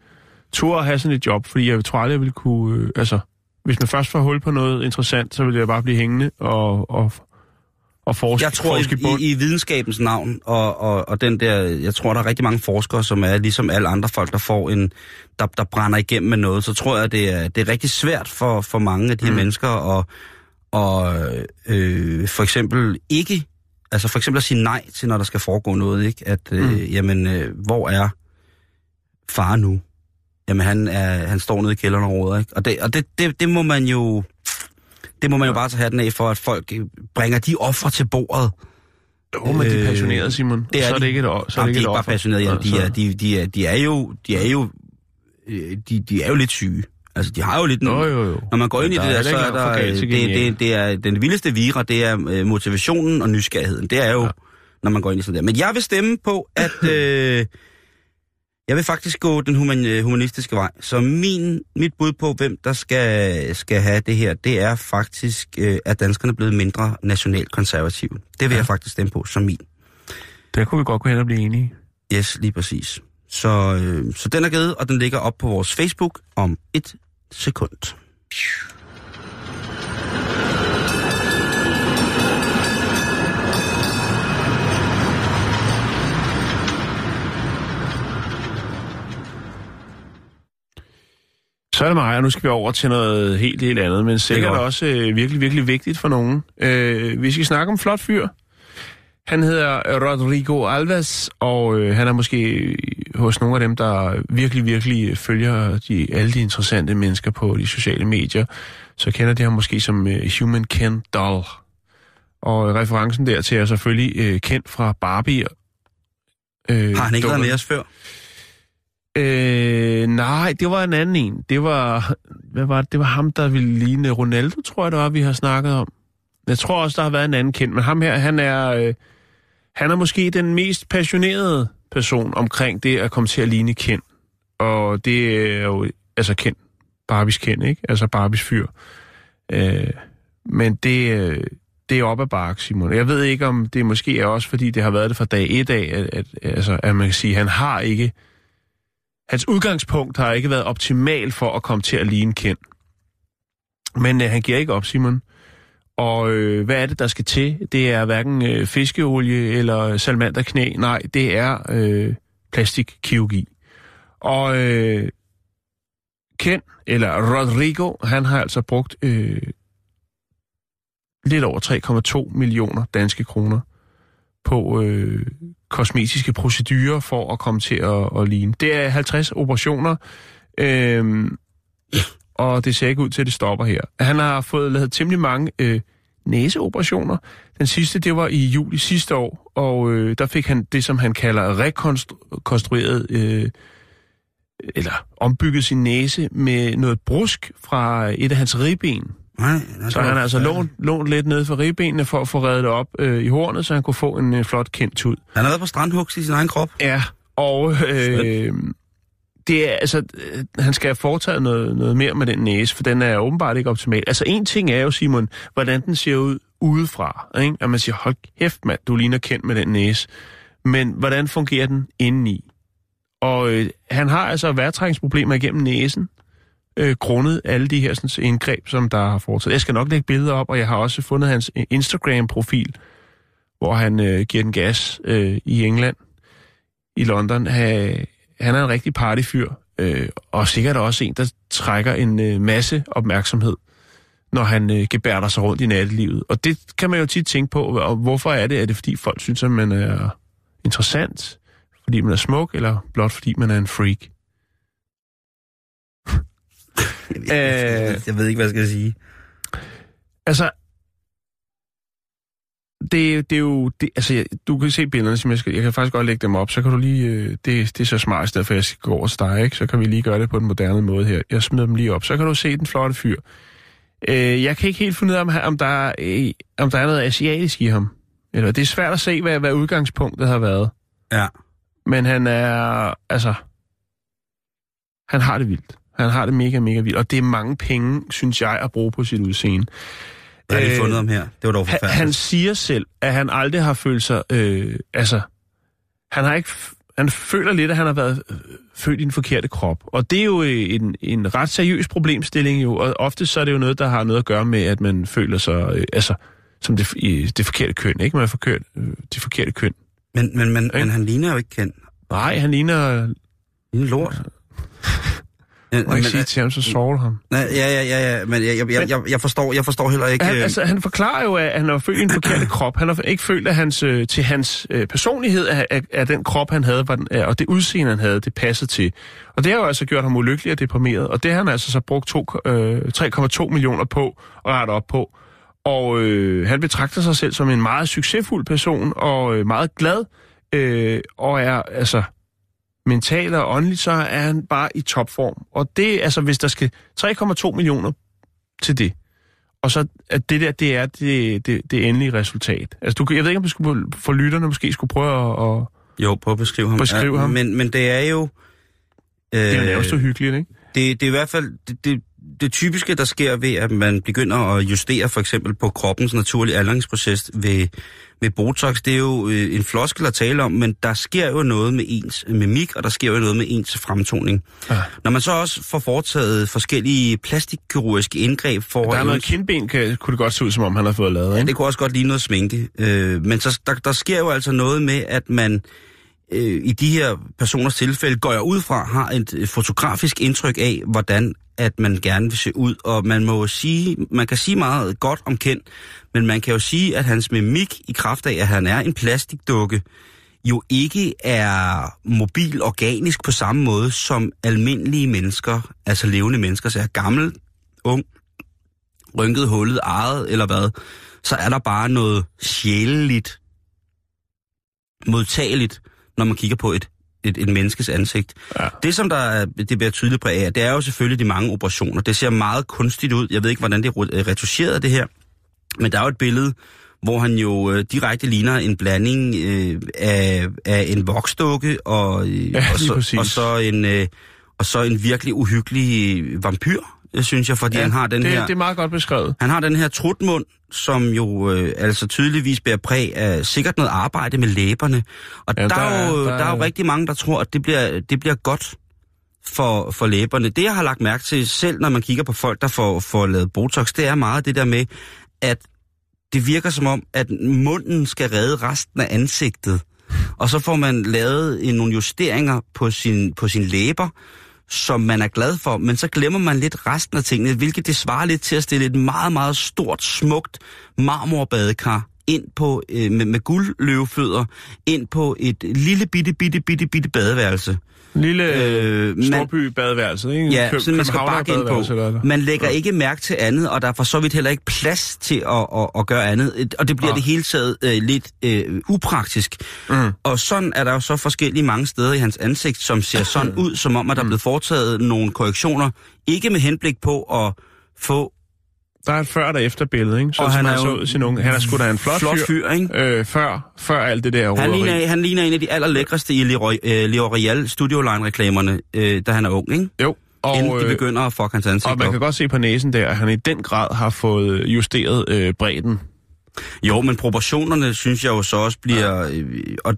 tåre at have sådan et job, fordi jeg tror aldrig, jeg vil kunne... Øh, altså, hvis man først får hul på noget interessant, så vil jeg bare blive hængende og, og og forske, Jeg tror forske i, i, i videnskabens navn, og, og, og den der, jeg tror, der er rigtig mange forskere, som er ligesom alle andre folk, der får en, der, der brænder igennem med noget, så tror jeg, det er, det er rigtig svært for, for mange af de her mm. mennesker at, og, øh, for eksempel ikke, altså for eksempel at sige nej til, når der skal foregå noget, ikke? At, øh, mm. jamen, øh, hvor er far nu? Jamen, han, er, han står nede i kælderen og råder, ikke? Og, det, og det, det, det må man jo det må man jo bare tage den af for, at folk øh, bringer de ofre til bordet. Jo, men de er øh, passionerede, Simon. Det er så er det ikke et, så er det ikke de er bare passionerede, ja. de, er, de, de, er, de er jo, de er jo, øh, de, de er jo lidt syge. Altså, de har jo lidt... Jo, jo, jo. Når man går ind ja, i det der, så er der... Det, det, det, det er den vildeste vira, det er motivationen og nysgerrigheden. Det er jo... Ja. når man går ind i sådan der. Men jeg vil stemme på, at... Øh, jeg vil faktisk gå den human, øh, humanistiske vej. Så min, mit bud på, hvem der skal, skal have det her, det er faktisk, øh, at danskerne er blevet mindre nationalt konservative. Det vil ja. jeg faktisk stemme på som min. Der kunne vi godt gå hen og blive enige. Yes, lige præcis. Så, øh, så den er givet, og den ligger op på vores Facebook om et sekund. Så er det mig, og nu skal vi over til noget helt, helt andet, men sikkert også øh, virkelig, virkelig vigtigt for nogen. Øh, vi skal snakke om flot fyr. Han hedder Rodrigo Alves, og øh, han er måske hos nogle af dem, der virkelig, virkelig følger de, alle de interessante mennesker på de sociale medier. Så kender de ham måske som øh, Human Ken Doll. Og øh, referencen dertil er selvfølgelig øh, kendt fra Barbie. Øh, Har han ikke været med os før? Øh, nej, det var en anden en. Det var, hvad var det? Det var ham, der ville ligne Ronaldo, tror jeg, det var, vi har snakket om. Jeg tror også, der har været en anden kendt, men ham her, han er, øh, han er måske den mest passionerede person omkring det at komme til at ligne kendt. Og det er jo, altså kendt, Barbies kendt, ikke? Altså Barbies fyr. Øh, men det, øh, det er op ad bark, Simon. Jeg ved ikke, om det måske er også, fordi det har været det fra dag et af, at, at, altså, at man kan sige, at han har ikke Hans udgangspunkt har ikke været optimal for at komme til at ligne kendt. Men øh, han giver ikke op, Simon. Og øh, hvad er det, der skal til? Det er hverken øh, fiskeolie eller salmanderknæ. Nej, det er øh, plastikkirurgi. Og øh, Ken, eller Rodrigo, han har altså brugt øh, lidt over 3,2 millioner danske kroner på øh, kosmetiske procedurer for at komme til at, at ligne. Det er 50 operationer, øh, og det ser ikke ud til, at det stopper her. Han har fået lavet temmelig mange øh, næseoperationer. Den sidste, det var i juli sidste år, og øh, der fik han det, som han kalder rekonstrueret, øh, eller ombygget sin næse med noget brusk fra et af hans ribben. Nej, Så han har altså lånt, lånt lidt ned for ribbenene for at få reddet det op øh, i hornet, så han kunne få en øh, flot kendt tud. Han har været på strandhugs i sin egen krop. Ja, og øh, det er, altså, øh, han skal have foretaget noget, noget mere med den næse, for den er åbenbart ikke optimal. Altså en ting er jo, Simon, hvordan den ser ud udefra. Ikke? At man siger, hold kæft mand, du ligner kendt med den næse. Men hvordan fungerer den indeni? Og øh, han har altså værtrækningsproblemer igennem næsen, øh, grundet alle de her sådan, indgreb, som der har foretaget. Jeg skal nok lægge billeder op, og jeg har også fundet hans øh, Instagram-profil, hvor han øh, giver den gas øh, i England, i London. Ha, han er en rigtig partyfyr, øh, og sikkert også en, der trækker en øh, masse opmærksomhed, når han øh, gebærder sig rundt i nattelivet. Og det kan man jo tit tænke på, og hvorfor er det? Er det fordi folk synes, at man er interessant, fordi man er smuk, eller blot fordi man er en freak? Jeg, jeg, jeg ved ikke, hvad jeg skal sige. Altså, det, det er jo... Det, altså, jeg- du kan se billederne, som jeg skal... Jeg kan faktisk godt lægge dem op, så kan du lige... Øh, det, det er så smart, i stedet for jeg skal gå over til dig, ikke? Så kan vi lige gøre det på den moderne måde her. Jeg smider dem lige op. Så kan du se den flotte fyr. Øh, jeg kan ikke helt finde ud af, om, om, der er, øh, om der er noget asiatisk i ham. Eller, det er svært at se, hvad, hvad udgangspunktet har været. Ja. Men han er... Altså... Han har det vildt. Han har det mega, mega vildt. Og det er mange penge, synes jeg, at bruge på sit udseende. Hvad har de Øh, fundet ham her? Det var dog Han, forfærdeligt. han siger selv, at han aldrig har følt sig... Øh, altså, han har ikke... Han føler lidt, at han har været øh, født i den forkerte krop. Og det er jo øh, en, en ret seriøs problemstilling jo. Og ofte så er det jo noget, der har noget at gøre med, at man føler sig... Øh, altså, som det, i det forkerte køn, ikke? Man er forkert, øh, det forkerte køn. Men, men, men, Ikke? men han ligner jo ikke kendt. Nej, han ligner... Ligner lort. Men, Må jeg ikke sige til ham, så sover ham. nej, ja, ja, ja, ja, men jeg, jeg, jeg, jeg, jeg, forstår, jeg forstår heller ikke... Han, øh, altså, han forklarer jo, at han har født i en forkert krop. Han har ikke følt, at hans, øh, til hans øh, personlighed, at, at, at den krop, han havde, var den, øh, og det udseende, han havde, det passede til. Og det har jo altså gjort ham ulykkelig og deprimeret. Og det har han altså så brugt øh, 3,2 millioner på at rette op på. Og øh, han betragter sig selv som en meget succesfuld person, og øh, meget glad, øh, og er altså mentalt og åndeligt, så er han bare i topform. Og det, altså, hvis der skal 3,2 millioner til det, og så at det der, det er det, det, det endelige resultat. Altså, du, jeg ved ikke, om du skulle, for lytterne måske skulle prøve at... at Jo, prøv at beskrive ham. Beskriv ham. Men, men det er jo... Øh, det er jo nærmest så hyggeligt, ikke? det, det er i hvert fald det, det, det typiske, der sker ved, at man begynder at justere for eksempel på kroppens naturlige aldringsproces ved, ved Botox. Det er jo øh, en floskel at tale om, men der sker jo noget med ens mimik, og der sker jo noget med ens fremtoning. Ja. Når man så også får foretaget forskellige plastikkirurgiske indgreb for... Der er noget kindben, kan, kunne det godt se ud, som om han har fået lavet, Ja, ikke? det kunne også godt ligne noget sminke. Øh, men så, der, der sker jo altså noget med, at man øh, i de her personers tilfælde, går jeg ud fra, har et øh, fotografisk indtryk af, hvordan at man gerne vil se ud. Og man må sige, man kan sige meget godt om Ken, men man kan jo sige, at hans mimik i kraft af, at han er en plastikdukke, jo ikke er mobil organisk på samme måde som almindelige mennesker, altså levende mennesker, så er gammel, ung, rynket, hullet, ejet eller hvad, så er der bare noget sjæleligt, modtageligt, når man kigger på et, et, et menneskes ansigt. Ja. Det, som der er, det bliver tydeligt præg af, det er jo selvfølgelig de mange operationer. Det ser meget kunstigt ud. Jeg ved ikke, hvordan det er ru- retuscheret, det her. Men der er jo et billede, hvor han jo øh, direkte ligner en blanding øh, af, af en voksdukke og, øh, Ja, og, så, præcis. og, så en, øh, og så en virkelig uhyggelig vampyr, øh, synes jeg, fordi ja, han har den det, her... det er meget godt beskrevet. Han har den her trutmund, som jo øh, altså tydeligvis bærer præg af sikkert noget arbejde med læberne. Og Ja, der, der er jo, er- der, der er jo rigtig mange, der tror, at det bliver, det bliver godt for, for læberne. Det, jeg har lagt mærke til, selv når man kigger på folk, der får, får lavet Botox, det er meget det der med, at det virker som om, at munden skal redde resten af ansigtet. Og så får man lavet en, nogle justeringer på sin, på sin læber, som man er glad for, men så glemmer man lidt resten af tingene, hvilket det svarer lidt til at stille et meget, meget stort, smukt marmorbadekar ind på, øh, med, med guldløvefødder, ind på et lille bitte, bitte, bitte, bitte badeværelse. En lille Øh, øh, man- storby badeværelse, ikke? Ja, Køb- så man skal bakke ind eller på. Man lægger ikke mærke til andet, og der er for så vidt heller ikke plads til at, at, at gøre andet. Og det bliver Ah. det hele taget øh, lidt øh, upraktisk. Mm. Og sådan er der jo så forskellige mange steder i hans ansigt, som ser sådan ud, som om at der er blevet foretaget nogle korrektioner. Ikke med henblik på at få... Der er et før- og efter-billede, ikke? Så Og han han er så ud sin unge. Han er sgu da en flot, flot fyr. fyr, ikke? Øh, før, før alt det der Han ligner, han ligner en af de allerlækreste i Leroy, øh, L'Oreal Studio Line-reklamerne, øh, da han er ung, ikke? Jo, Og, Inden de øh, begynder at fuck hans ansigt og man op. kan godt se på næsen der, at han i den grad har fået justeret øh, bredden. Jo, men proportionerne synes jeg jo så også bliver... Øh, og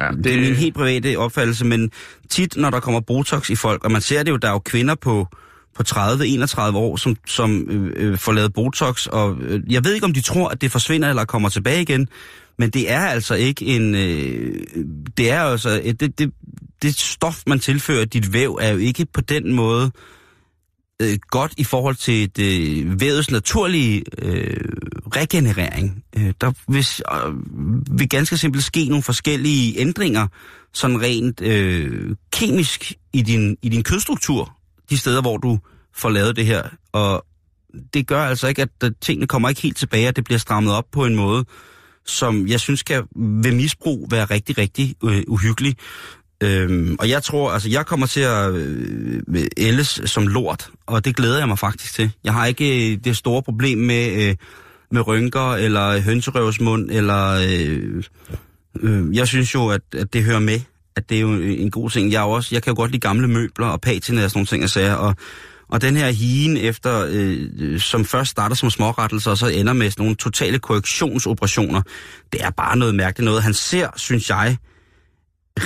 Ja, det er min helt private opfattelse, men tit, når der kommer Botox i folk, og man ser det jo, der er jo kvinder på, på 30-31 år, som, som øh, øh, får lavet Botox, og øh, jeg ved ikke, om de tror, at det forsvinder eller kommer tilbage igen, men det er altså ikke en... Øh, det er altså... Øh, Det, det, det stof, man tilfører dit væv, er jo ikke på den måde øh, godt i forhold til det øh, vævets naturlige øh, regenerering. Øh, der vil, øh, vil ganske simpelt ske nogle forskellige ændringer, sådan rent øh, kemisk i din, i din kødstruktur, de steder, hvor du får lavet det her. Og det gør altså ikke, at tingene kommer ikke helt tilbage, at det bliver strammet op på en måde, som jeg synes kan ved misbrug være rigtig, rigtig øh, uhyggelig. Øhm, og jeg tror, altså jeg kommer til at øh, ældes som lort, og det glæder jeg mig faktisk til. Jeg har ikke øh, det store problem med, øh, med rynker, eller hønserøvsmund, eller... Øh, øh, jeg synes jo, at, at det hører med, at det er jo en god ting. Jeg, er også, jeg kan jo godt lide gamle møbler og patina og sådan nogle ting, jeg sagde, og, og den her higen efter, øh, som først starter som smårettelser, og så ender med sådan nogle totale korrektionsoperationer, det er bare noget mærkeligt noget. Han ser, synes jeg,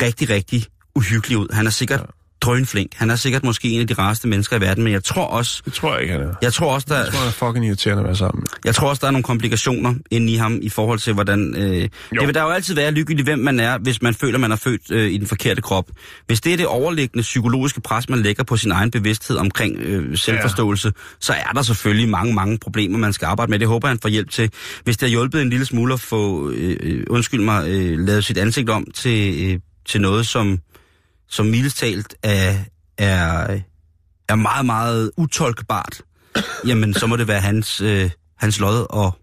rigtig, rigtig uhyggelig ud. Han er sikkert drønflink. Han er sikkert måske en af de rareste mennesker i verden, men jeg tror også, Det tror jeg ikke, han er. jeg tror også, der, Jeg tror, han er fucking irriterende at være sammen med. jeg tror også, der er nogle komplikationer inde i ham i forhold til, hvordan... Øh, det vil der jo altid være ligegyldigt, hvem man er, hvis man føler, man er født øh, i den forkerte krop. Hvis det er det overliggende psykologiske pres, man lægger på sin egen bevidsthed omkring øh, selvforståelse, ja. så er der selvfølgelig mange, mange problemer, man skal arbejde med. Det håber han får hjælp til. Hvis det har hjulpet en lille smule at få, øh, øh, undskyld mig, øh, lavet sit ansigt om til, øh, til noget, som, som mildest talt er, er, er meget, meget utolkbart, jamen så må det være hans, øh, hans lod og,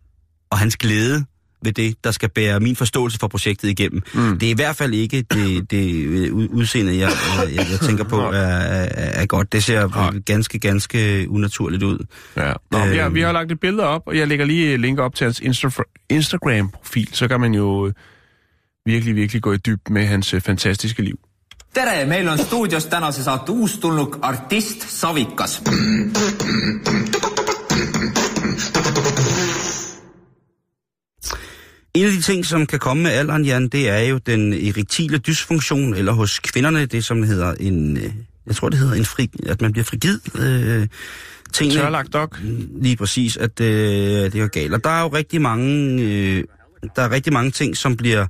og hans glæde ved det, der skal bære min forståelse for projektet igennem. Mm. Det er i hvert fald ikke det, det øh, ud- udseende, jeg, jeg, jeg tænker på er, er, er godt. Det ser Nej. ganske, ganske unaturligt ud. Ja. Nå, Øhm. vi, har, vi har lagt et billede op, og jeg lægger lige link op til hans Insta- Instagram-profil, så kan man jo øh, virkelig, virkelig gå i dybden med hans øh, fantastiske liv. tere, meil on stuudios tänase saate uustulnuk artist Savikas. En af de ting, som kan komme med alderen, Jan, det er jo den erektile dysfunktion, eller hos kvinderne, det som hedder en, øh, jeg tror det hedder en fri, at man bliver frigid. Øh, tingene, Tørlagt dog. Lige præcis, at øh, det er galt. Og der er jo rigtig mange, øh, der er rigtig mange ting, som bliver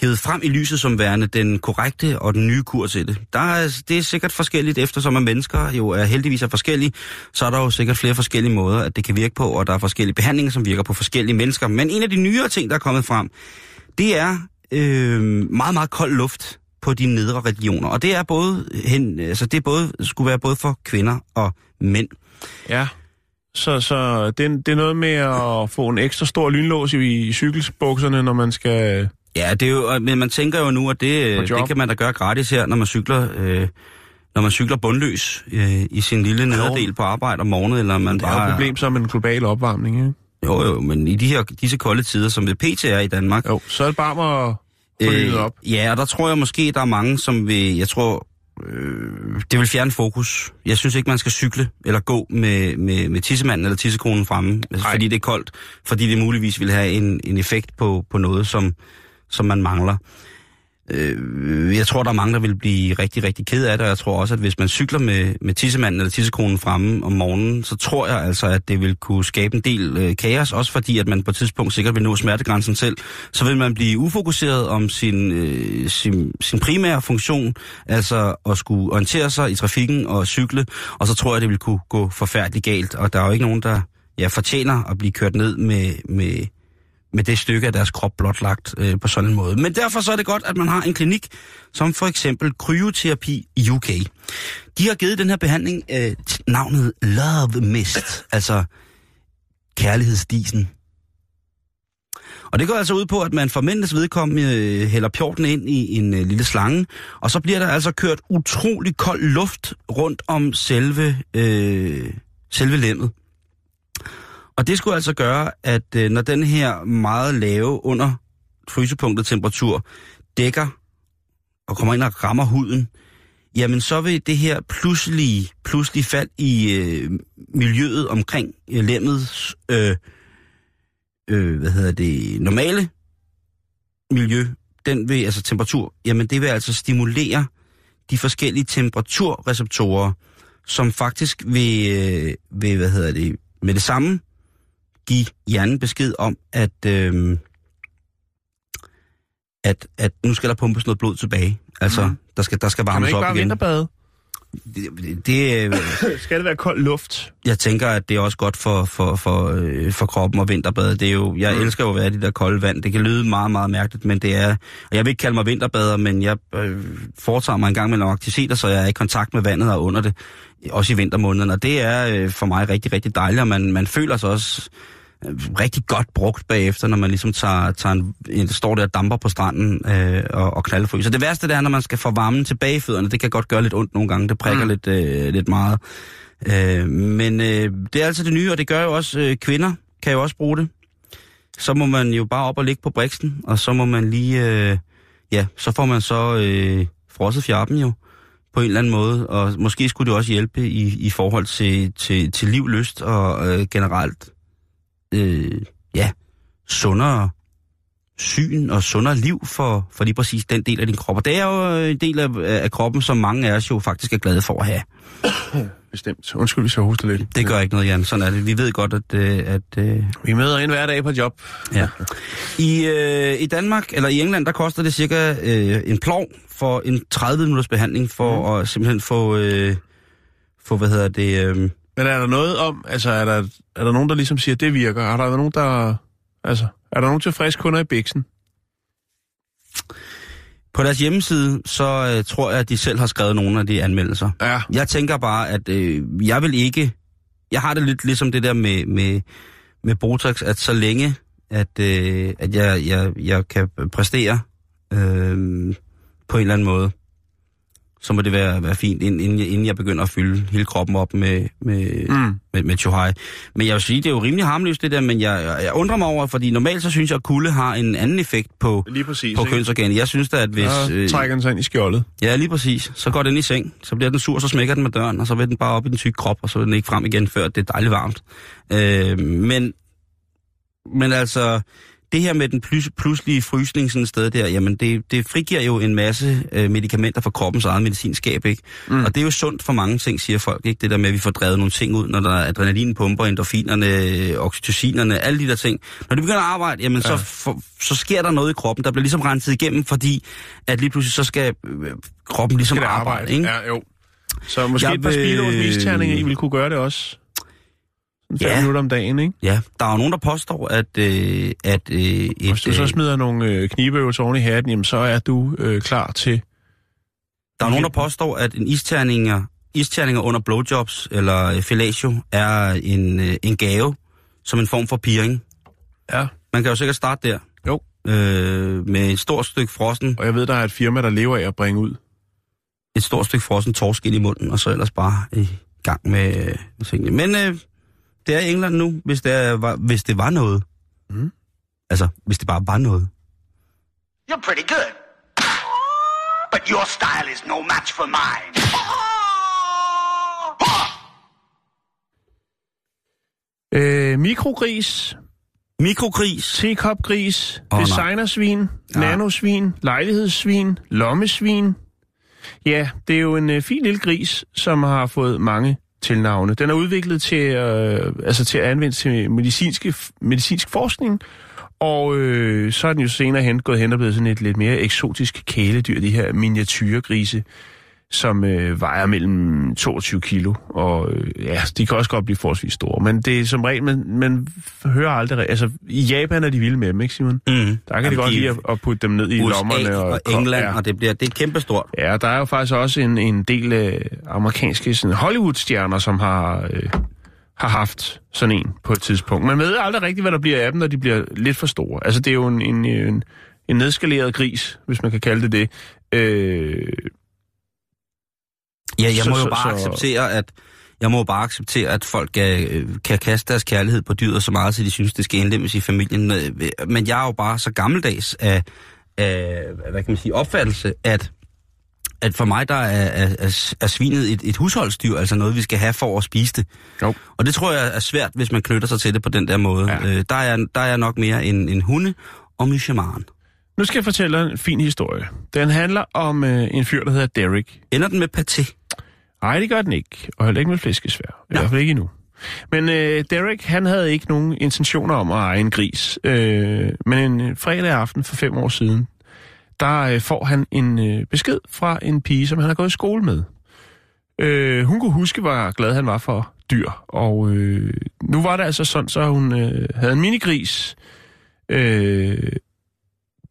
hævet frem i lyset som værende den korrekte og den nye kur til det. Der er, det er sikkert forskelligt, eftersom at mennesker jo er heldigvis er forskellige, så er der jo sikkert flere forskellige måder, at det kan virke på, og der er forskellige behandlinger, som virker på forskellige mennesker. Men en af de nyere ting, der er kommet frem, det er øh, meget, meget kold luft på de nedre regioner. Og det er både, hen, altså det er både, skulle være både for kvinder og mænd. Ja. Så, så det, det er noget med at få en ekstra stor lynlås i, i cykelsbukserne, når man skal... Ja, det er jo, men man tænker jo nu, at det, På det kan man da gøre gratis her, når man cykler, øh, når man cykler bundløs øh, i sin lille nederdel på arbejde om morgenen, eller man Det er jo bare... et problem så med den globale opvarmning, ikke? Jo, jo, men i de her, disse kolde tider, som det PT er i Danmark... Jo, så er det bare at øh, op. Ja, og der tror jeg måske, der er mange, som vil... Jeg tror, øh, det vil fjerne fokus. Jeg synes ikke, man skal cykle eller gå med, med, med tissemanden eller tissekonen fremme, altså, fordi det er koldt. Fordi det muligvis vil have en, en effekt på, på noget, som, som man mangler. Øh, jeg tror, der er mange, der vil blive rigtig, rigtig ked af det, og jeg tror også, at hvis man cykler med, med tissemanden eller tissekonen fremme om morgenen, så tror jeg altså, at det vil kunne skabe en del øh, kaos, også fordi, at man på et tidspunkt sikkert vil nå smertegrænsen selv. Så vil man blive ufokuseret om sin, øh, sin, sin primære funktion, altså at skulle orientere sig i trafikken og cykle, og så tror jeg, det vil kunne gå forfærdeligt galt, og der er jo ikke nogen, der ja, fortjener at blive kørt ned med, med, med det stykke af deres krop blotlagt øh, på sådan en måde. Men derfor så er det godt, at man har en klinik, som for eksempel kryoterapi i UK. De har givet den her behandling øh, t- navnet Love Mist, altså kærlighedsdisen. Og det går altså ud på, at man for mændenes vedkommende øh, hælder pjorten ind i en øh, lille slange, og så bliver der altså kørt utrolig kold luft rundt om selve, øh, selve lemmet. Og det skulle altså gøre, at øh, når den her meget lave under frysepunktet temperatur dækker og kommer ind og rammer huden, jamen så vil det her pludselige, pludselig fald i øh, miljøet omkring øh, lemmets øh, øh, hvad hedder det, normale miljø, den vil, altså temperatur, jamen det vil altså stimulere de forskellige temperaturreceptorer, som faktisk vil, øh, vil hvad hedder det, med det samme give hjernen besked om, at, øh, at, at nu skal der pumpes noget blod tilbage. Altså, mm. der, skal, der skal Kan man varmes ikke op bare igen. vinterbade? Det, det, øh, Skal det være kold luft? jeg tænker, at det er også godt for, for, for, øh, for kroppen og vinterbade. Det er jo, jeg mm. elsker jo at være i det der kolde vand. Det kan lyde meget, meget mærkeligt, men det er... Og jeg vil ikke kalde mig vinterbader, men jeg øh, foretager mig en gang med nogle aktiviteter, så jeg er i kontakt med vandet og under det. Også i vintermånederne. Og det er øh, for mig rigtig, rigtig dejligt, og man, man føler sig også rigtig godt brugt bagefter, når man ligesom tager, tager en, en, står der og damper på stranden øh, og, og knaldfryser. Det værste det er, når man skal få varmen tilbage i fødderne. Det kan godt gøre lidt ondt nogle gange. Det prikker mm. lidt, øh, lidt meget. Øh, men øh, det er altså det nye, og det gør jo også øh, kvinder, kan jo også bruge det. Så må man jo bare op og ligge på briksen, og så må man lige, øh, ja, så får man så øh, frosset fjarpen jo, på en eller anden måde. Og måske skulle det også hjælpe i, i forhold til, til, til liv, lyst og øh, generelt, øh, ja, sundere syn og sundere liv for, for lige præcis den del af din krop. Og det er jo en del af, af kroppen, som mange af os jo faktisk er glade for at have. Bestemt. Undskyld, hvis jeg hoster lidt. Det gør ikke noget, Jan. Sådan er det. Vi ved godt, at... øh, at øh, Vi møder ind hver dag på job. ja. I, øh, I Danmark, eller i England, der koster det cirka øh, en plov for en 30 minutters behandling, for mm. at simpelthen få... Øh, få, hvad hedder det... Øh, Men er der noget om, altså er der, er der nogen, der ligesom siger, at det virker? Er der nogen, der... Altså, er der nogen tilfredse kunder i Bixen? på deres hjemmeside, så øh, tror jeg, at de selv har skrevet nogle af de anmeldelser. Ja. Jeg tænker bare, at øh, jeg vil ikke... Jeg har det lidt ligesom det der med, med, med Botox, at så længe at, øh, at jeg, jeg, jeg kan præstere øh, på en eller anden måde, så må det være, være fint, inden, jeg, inden jeg begynder at fylde hele kroppen op med, med, mm. med, med chohai. Men jeg vil sige, det er jo rimelig harmløst det der, men jeg, jeg, jeg undrer mig over, fordi normalt så synes jeg, at kulde har en anden effekt på, Lige præcis, på kønsorganet. Jeg synes da, at hvis... Så trækker den sig ind i skjoldet. Ja, lige præcis. Så går den i seng, så bliver den sur, så smækker den med døren, og så vil den bare op i den tykke krop, og så vil den ikke frem igen, før det er dejligt varmt. Øh, men, men altså, det her med den plus, pludselige frysning sådan et sted der, jamen det, det frigiver jo en masse øh, medicamenter fra kroppens eget medicinskab, ikke? Mm. Og det er jo sundt for mange ting, siger folk, ikke? Det der med, at vi får drevet nogle ting ud, når der er adrenalinpumper, endorfinerne, oxytocinerne, alle de der ting. Når de begynder at arbejde, jamen ja. så, for, så sker der noget i kroppen, der bliver ligesom renset igennem, fordi at lige pludselig så skal øh, kroppen ligesom Skal det arbejde, arbejde? ikke? Ja, jo. Så måske Jeg et par vil- misterninger, I ville kunne gøre det også. Fem Ja. minutter om dagen, ikke? Ja, der er jo nogen, der påstår, at, øh, at øh, et, Hvis du så øh, smider nogle øh, knibeøvelser oven i hatten, jamen så er du øh, klar til... Der er nogen, der påstår, at en isterninger, isterninger under blowjobs eller øh, fellatio er en, øh, en gave som en form for piring. Ja. Man kan jo sikkert starte der. Jo. Øh, med et stort stykke frossen, Og jeg ved, der er et firma, der lever af at bringe ud. et stort stykke frossen torsk ind i munden, og så ellers bare i gang med, øh, tingene. Men øh, det er England nu, hvis det, er, var, hvis det var noget. Mm. Altså, hvis det bare var noget. You're pretty good. But your style is no match for mine. Øh, mikrogris, Mikrokris. tekopgris, oh, designersvin, Ja. nanosvin, lejlighedssvin, lommesvin. Ja, det er jo en øh, fin lille gris, som har fået mange tilnavne. Den er udviklet til, øh, altså til at anvende til medicinske, medicinsk forskning, og øh, så er den jo senere hen gået hen og blevet sådan et lidt mere eksotisk kæledyr, de her miniatyrgrise, som øh, vejer mellem 22 kilo, og øh, ja, de kan også godt blive forholdsvis store, men det er som regel, man, man hører aldrig, altså i Japan er de vilde med dem, ikke Simon? Mm. Der kan Jamen, de godt lide at, at putte dem ned i USA lommerne. og, og England, ja. og det bliver det er kæmpestort. Ja, der er jo faktisk også en, en del øh, amerikanske sådan, Hollywood-stjerner, som har, øh, har haft sådan en på et tidspunkt. Man ved aldrig rigtigt, hvad der bliver af dem, når de bliver lidt for store. Altså, det er jo en, en, en, en nedskaleret gris, hvis man kan kalde det det. Øh, Ja, jeg Så- må jo bare så- acceptere, at jeg må bare acceptere, at folk kan, øh, kan kaste deres kærlighed på dyret så meget, så de synes, det skal indlemmes i familien. Øh, Men jeg er jo bare så gammeldags af, af hvad kan man sige, opfattelse, at at for mig der er, er, er, er svinet et, et husholdsdyr, altså noget, vi skal have for at spise det. Jo. Og det tror jeg er svært, hvis man knytter sig til det på den der måde. Ja. Øh, der, er, der er nok mere en, en hunde og myshemaren. nu skal jeg fortælle en fin historie. Den handler om øh, en fyr, der hedder Derek. Ender den med paté? Nej, det gør den ikke. Og heller ikke med flæskesvær. I hvert fald ikke endnu. Men øh, Derek, han havde ikke nogen intentioner om at eje en gris. Øh, men en øh, fredag aften for fem år siden, der øh, får han en øh, besked fra en pige, som han har gået i skole med. Øh, hun kunne huske, hvor glad han var for dyr. Og øh, nu var det altså sådan, så hun øh, havde en minigris øh,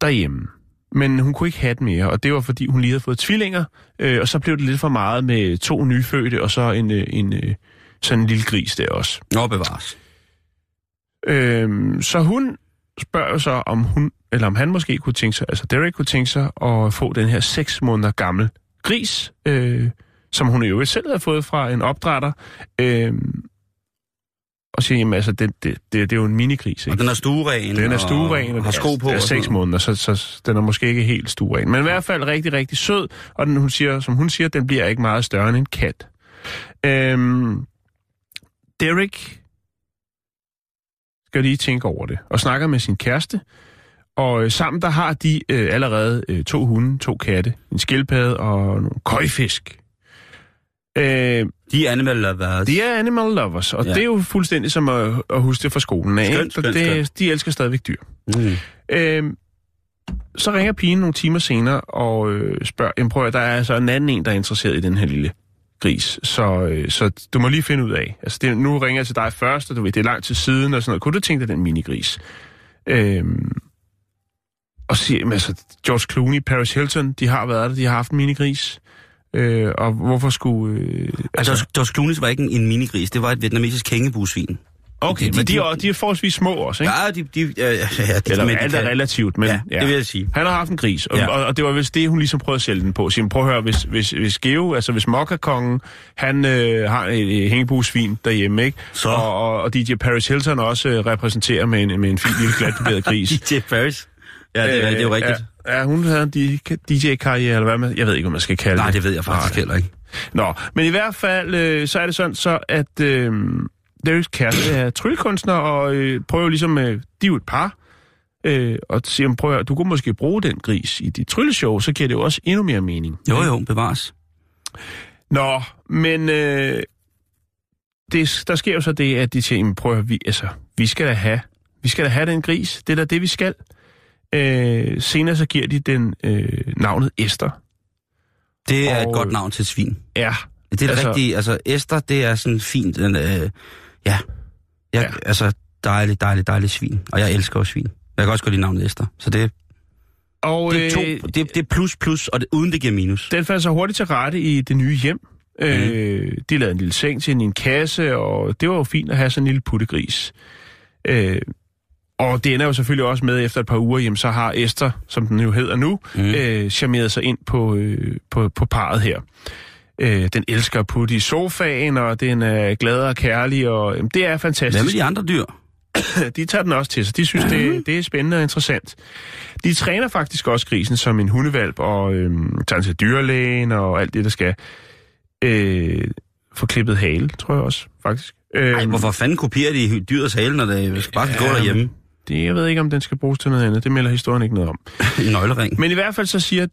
derhjemme. Men hun kunne ikke have den mere, og det var fordi, hun lige havde fået tvillinger, øh, og så blev det lidt for meget med to nyfødte, og så en, øh, en øh, sådan en lille gris der også. Nå, bevares. Øhm, så hun spørger så, om hun, eller om han måske kunne tænke sig, altså Derek kunne tænke sig at få den her seks måneder gammel gris, øh, som hun i øvrigt selv havde fået fra en opdrætter, øh, og siger, jamen altså, det, det, det, det er jo en minigris, Og ikke? den er stueren. Den er stueren, og har det sko på. det er og seks måneder, så, så den er måske ikke helt stueren. Men i hvert fald rigtig, rigtig sød, og den, hun siger, som hun siger, den bliver ikke meget større end en kat. Øhm, Derek skal lige tænke over det, og snakker med sin kæreste, og øh, sammen der har de øh, allerede øh, to hunde, to katte, en skildpadde og nogle køjfisk. Øh, De er animal lovers. de er animal lovers, og Ja. det er jo fuldstændig som at, at huske det fra skolen af. Skønt, skønt, det, skønt. De elsker stadigvæk dyr. Mm. Øhm, så ringer pigen nogle timer senere og øh, spørger, jamen prøv at, der er altså en anden en, der er interesseret i den her lille gris, så, øh, så du må lige finde ud af. Altså det, nu ringer jeg til dig først, og du ved, det er lang tid siden og sådan noget. Kunne du tænke dig den minigris? Øhm, og siger, jamen, altså, George Clooney, Paris Hilton, de har været der, de har haft en minigris. Øh, og hvorfor skulle... Øh, Altså, George Clooney var ikke en, en minigris, det var et vietnamesisk kængebusvin. Okay, men de er, de er forholdsvis små også, ikke? Ja, de... de ja, ja, ja, de Eller men de alt er relativt, men Ja, det vil jeg sige. Han har haft en gris, og, Ja. ja. og, og det var vist det, hun ligesom prøvede at sælge den på. Så prøv at høre, hvis, hvis, hvis Geo, altså hvis Mokka-kongen, han øh, har et, et hængebusvin derhjemme, ikke? Så? Og, og, og DJ Paris Hilton også øh, repræsenterer med en, med en fin lille glatbarberet gris. DJ Paris. Ja, det, er, det er jo rigtigt. Ja, ja, hun havde en DJ-karriere, eller hvad man, jeg ved ikke, hvad man skal kalde Nej, det. det ved jeg faktisk Nej. heller ikke. Nå, men i hvert fald, øh, så er det sådan så, at øh, Dereks kæreste er tryllekunstner, og øh, prøver ligesom, øh, de er jo et par, øh, og siger, prøv at, du kunne måske bruge den gris i dit trylleshow, så giver det jo også endnu mere mening. Jo, jo, bevares. Nå, men øh, det, der sker jo så det, at de siger, "Jamen, prøv at, vi, altså, vi skal da have, vi skal da have den gris, det er da det, vi skal. Øh, senere så giver de den øh, navnet Esther. Det er Og- et godt navn til svin. Ja, Det er Altså- rigtige. Altså, Esther, det er sådan fint. En, øh, ja. Jeg, Ja. Altså, dejligt, dejligt, dejligt svin. Og jeg elsker jo svin. Jeg kan også godt lide navnet Esther. Så det, og det, er, to, øh, det, det er plus plus, og det, uden det giver minus. Den faldt så hurtigt til rette i det nye hjem. Mm. Øh, de lavede en lille seng til hende i en kasse, og det var jo fint at have sådan en lille puttegris. Øh, og det ender jo selvfølgelig også med, efter et par uger, jamen, så har Esther, som den jo hedder nu, mm. øh, charmeret sig ind på, øh, på, på parret her. Øh, den elsker at putte i sofaen, og den er glad og kærlig, og jamen, det er fantastisk Hvad med de andre dyr? de tager den også til sig. De synes, det, det er spændende og interessant. De træner faktisk også grisen som en hundevalp, og øhm, tager den til dyrlægen og alt det, der skal. Øh, få klippet hale, tror jeg også, faktisk. Øh, Ej, hvorfor fanden kopierer de dyrets hale, når det skal bare skal gå derhjemme? Det, jeg ved ikke, om den skal bruges til noget andet. Det melder historien ikke noget om. En nøglering. Men i hvert fald så siger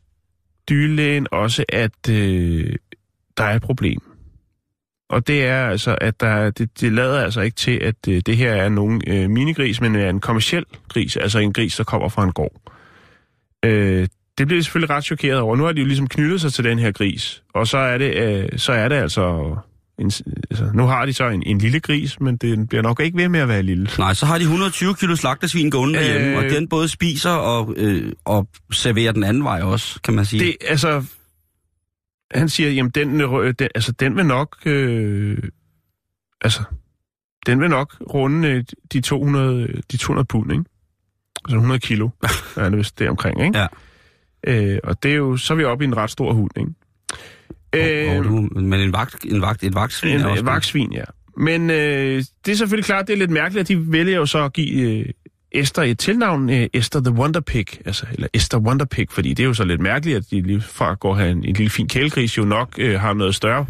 dyrlægen også, at øh, der er et problem. Og det er altså, at der, det, det lader altså ikke til, at øh, det her er nogen øh, minigris, men er en kommersiel gris, altså en gris, der kommer fra en gård. Øh, det bliver de selvfølgelig ret chokeret over. Nu har de jo ligesom knyttet sig til den her gris, og så er det, øh, så er det altså... En, altså, nu har de så en, en lille gris, men den bliver nok ikke ved med at være lille. Nej, så har de 120 kilo slagtersvin gående derhjemme, Øh. og den både spiser og, øh, og serverer den anden vej også, kan man sige. Det, altså, han siger, jamen, den, øh, den, altså, den vil nok, øh, altså, den vil nok runde øh, de 200, de 200 pund, ikke? Altså 100 kilo, er det vist det omkring, ikke? Ja. Øh, og det er jo, så er vi oppe i en ret stor hund, ikke? Øh, oh, du, men en vagt, en vagt, et vagtsvin er en, også en vagtsvin, ja. Men øh, det er selvfølgelig klart, det er lidt mærkeligt, at de vælger jo så at give øh, Esther et tilnavn, øh, Esther the Wonder Pig, altså, eller Esther Wonder Pig, fordi det er jo så lidt mærkeligt, at de lige fra går have en, en lille fin kælegris, jo nok øh, har noget større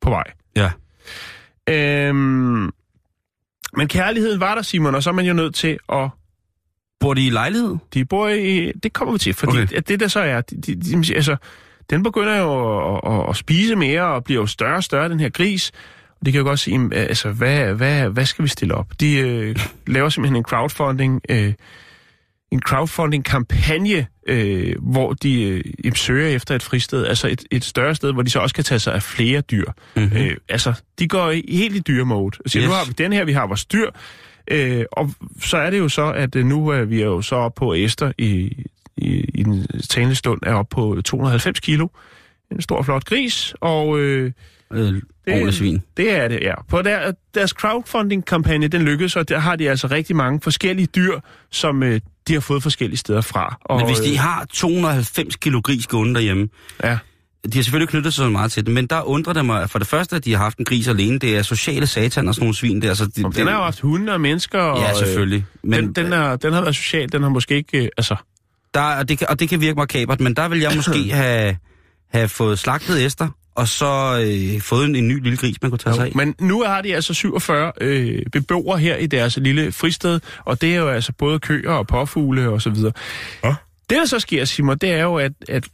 på vej. Ja. Øhm, men kærligheden var der, Simon, og så er man jo nødt til at... Bor de i lejlighed? De bor i... Det kommer vi til, fordi okay. at det der så er... De, de, de, altså, den begynder jo at, at, at spise mere og bliver jo større og større, den her gris. Og de kan jo godt sige, altså, hvad, hvad, hvad skal vi stille op? De øh, laver simpelthen en crowdfunding, øh, en crowdfunding-kampagne, øh, hvor de øh, søger efter et fristed, altså et, et større sted, hvor de så også kan tage sig af flere dyr. Mm-hmm. Øh, altså, de går i, helt i dyremode. Så yes. Yes. nu har vi den her, vi har vores dyr, øh, og så er det jo så, at øh, nu er vi jo så oppe på Esther i, i, i den talende stund, er oppe på 290 kilo. En stor, flot gris, og... Øh, Øh, ordentligt svin. det er det, ja. På der, deres crowdfunding-kampagne, den lykkedes, og der har de altså rigtig mange forskellige dyr, som øh, de har fået forskellige steder fra. Og, Men hvis de øh, har 290 kilo gris gående derhjemme, Ja, de har selvfølgelig knyttet sig så meget til det, men der undrer det mig, for det første, at de har haft en gris alene, det er sociale satan og sådan nogle svin der. Så de, og den har jo haft hunde og mennesker. Og, Ja, selvfølgelig. Men, Men den, den, er, den har været social, den har måske ikke... Øh, altså, der, og, det kan, og det kan virke makabert, men der vil jeg måske have, have fået slagtet Esther, og så øh, fået en, en ny lille gris, man kunne tage sig af. men nu har de altså 47 øh, beboere her i deres lille fristed, og det er jo altså både køer og påfugle og så videre. Ja. Det, der så sker, Simon, det er jo, at, at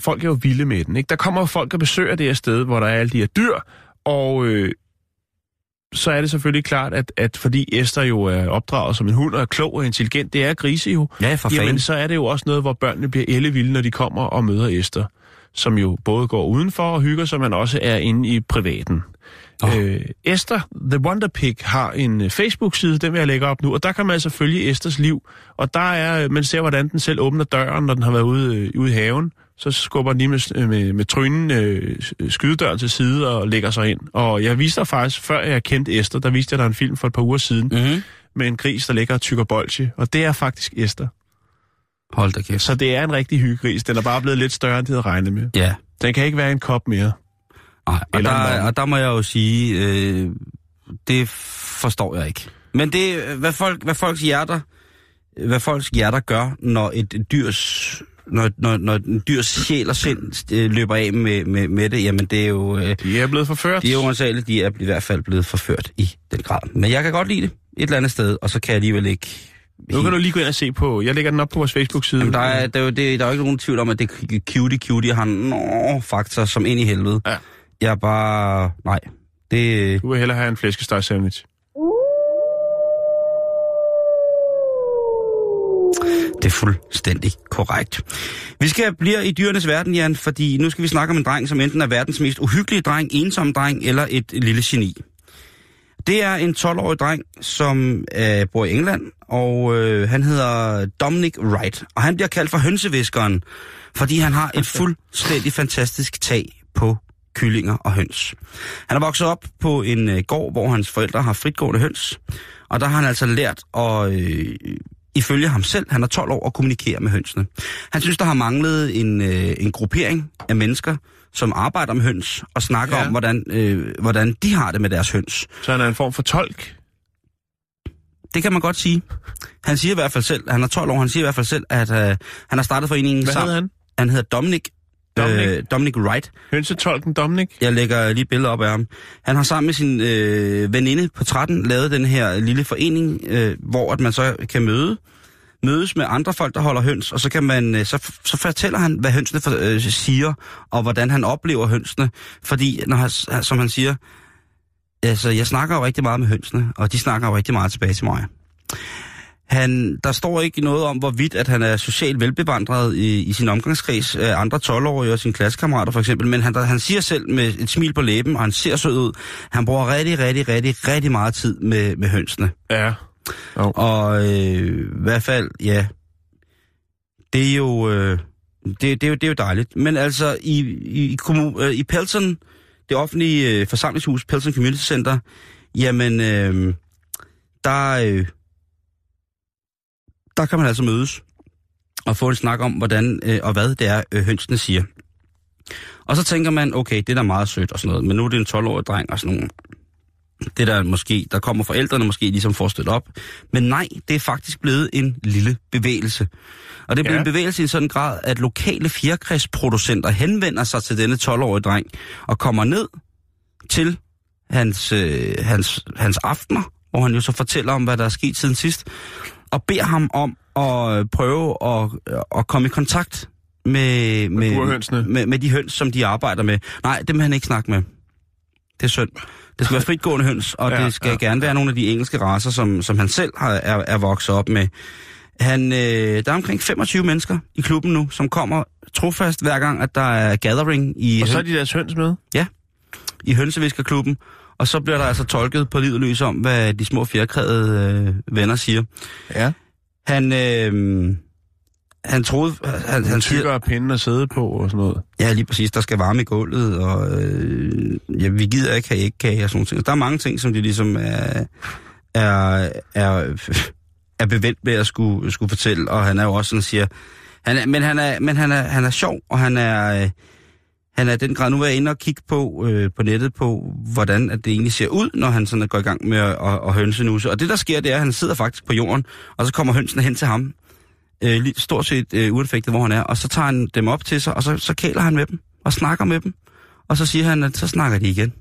folk er jo vilde med den. Ikke? Der kommer jo folk og besøger det her sted, hvor der er alle de her dyr, og øh, så er det selvfølgelig klart, at, at fordi Esther jo er opdraget som en hund og er klog og intelligent, det er grise jo, Ja, for jamen fanden. så er det jo også noget, hvor børnene bliver ellevilde, når de kommer og møder Esther, som jo både går udenfor og hygger sig, men også er inde i privaten. Åh. Øh, Esther, The Wonder Pig, har en øh, Facebook-side, den vil jeg lægge op nu, og der kan man altså følge Esthers liv. Og der er, øh, man ser, hvordan den selv åbner døren, når den har været ude, øh, ude i haven, så skubber den lige med, med, med trynen øh, skydedøren til side og lægger sig ind. Og jeg viste dig faktisk, før jeg kendte Esther, der viste jeg dig en film for et par uger siden, Mm-hmm. med en gris, der ligger og tykker bolsje. Og det er faktisk Esther. Hold da kæft. Så det er en rigtig hyggegris. Den er bare blevet lidt større, end det havde regnet med. Ja. Den kan ikke være en kop mere. Ej, og, der, og der må jeg jo sige, øh, det forstår jeg ikke. Men det, er, hvad, folk, hvad folks hjerter, hvad folks hjerter gør, når et dyrs, når, når, når en dyrs sjæl og sind øh, løber af med, med, med det, jamen det er jo, øh, De er blevet forført. de er jo uansageligt, de er i hvert fald blevet forført i den grad. Men jeg kan godt lide det et eller andet sted, og så kan jeg alligevel ikke... Nu kan du lige gå ind og se på. Jeg lægger den op på vores Facebook-side. Jamen, der, er, der, er jo, det, der er jo ikke nogen tvivl om, at det er cutie cutie har nå, faktor som ind i helvede. Ja. Jeg er bare... Nej. Det, Du vil hellere have en flæskesteg sandwich. Det er fuldstændig korrekt. Vi skal blive i dyrenes verden, Jan, fordi nu skal vi snakke om en dreng, som enten er verdens mest uhyggelige dreng, ensom dreng eller et lille geni. Det er en 12-årig dreng, som øh, bor i England, og øh, han hedder Dominic Wright. Og han bliver kaldt for hønseviskeren, fordi han har et fuldstændig fantastisk tag på kyllinger og høns. Han er vokset op på en øh, gård, hvor hans forældre har fritgående høns, og der har han altså lært at, øh, ifølge ham selv, han er 12 år, at kommunikere med hønsene. Han synes, der har manglet en, øh, en gruppering af mennesker, som arbejder med høns og snakker Ja. om, hvordan, øh, hvordan de har det med deres høns. Så han er en form for tolk. Det kan man godt sige. Han siger i hvert fald selv, han er 12 år, han siger i hvert fald selv, at øh, han har startet foreningen Hvad sammen. hedder han? Han hedder Dominic. Dominic? Øh, Dominic Wright. Hønsetolken Dominic? Jeg lægger lige billeder op af ham. Han har sammen med sin øh, veninde på 13 lavet den her lille forening, øh, hvor at man så kan møde mødes med andre folk, der holder høns, og så kan man øh, så, så fortæller han, hvad hønsene for, øh, siger, og hvordan han oplever hønsene. Fordi, når han, som han siger, altså, jeg snakker jo rigtig meget med hønsene, og de snakker jo rigtig meget tilbage til mig. Han, der står ikke noget om, hvorvidt at han er socialt velbevandret i, i sin omgangskreds af andre 12-årige og sine klassekammerater for eksempel, men han, der, han siger selv med et smil på læben, og han ser sød ud, han bruger rigtig, rigtig, rigtig, rigtig meget tid med, med hønsene. Ja. Jo. Og øh, i hvert fald, ja, det er jo, øh, det, det, er jo, det er jo dejligt. Men altså, i, i, kommu- øh, i Pelton, det offentlige øh, forsamlingshus, Pelton Community Center, jamen, øh, der, øh, der kan man altså mødes og få en snak om, hvordan øh, og hvad det er, øh, hønsene siger. Og så tænker man, okay, det er da meget sødt og sådan noget, men nu er det en 12-årig dreng og sådan nogle det der måske, der kommer forældrene måske ligesom for at støtte op. Men nej, det er faktisk blevet en lille bevægelse. Og det er blevet Ja. en bevægelse i en sådan grad, at lokale fjerkræsproducenter henvender sig til denne 12-årige dreng og kommer ned til hans, øh, hans, hans aftener, hvor han jo så fortæller om, hvad der er sket siden sidst, og beder ham om at prøve at, at komme i kontakt med, med, med, med de høns, som de arbejder med. Nej, dem vil han ikke snakke med. Det er synd. Det skal være fritgående høns, og Ja, ja, det skal ja. ja. gerne være nogle af de engelske raser, som, som han selv har, er, er vokset op med. Han, øh, der er omkring 25 mennesker i klubben nu, som kommer trofast hver gang, at der er gathering i, Og så er de deres høns med. i hønseviskerklubben. Og så bliver der altså tolket på livet løs om, hvad de små fjerkræde øh, venner siger. Ja. Han, øh, han troede... Han, han Tykker pinden at sidde på og sådan noget. Ja, lige præcis. Der skal varme i gulvet, og øh, ja, vi gider ikke have ikke kage og sådan nogle ting. Der er mange ting, som de ligesom er, er, er, er bevendt med at skulle, skulle fortælle, og han er jo også sådan, siger... Han er, men han er, men han er, han er sjov, og han er... Øh, han er den grad, nu er jeg inde og kigge på, øh, på nettet på, hvordan at det egentlig ser ud, når han sådan går i gang med at, at, at hønse nuse. Og det der sker, det er, at han sidder faktisk på jorden, og så kommer hønsene hen til ham, øh, stort set øh, uanfægtet, hvor han er, og så tager han dem op til sig, og så, så kæler han med dem, og snakker med dem. Og så siger han, at så snakker de igen.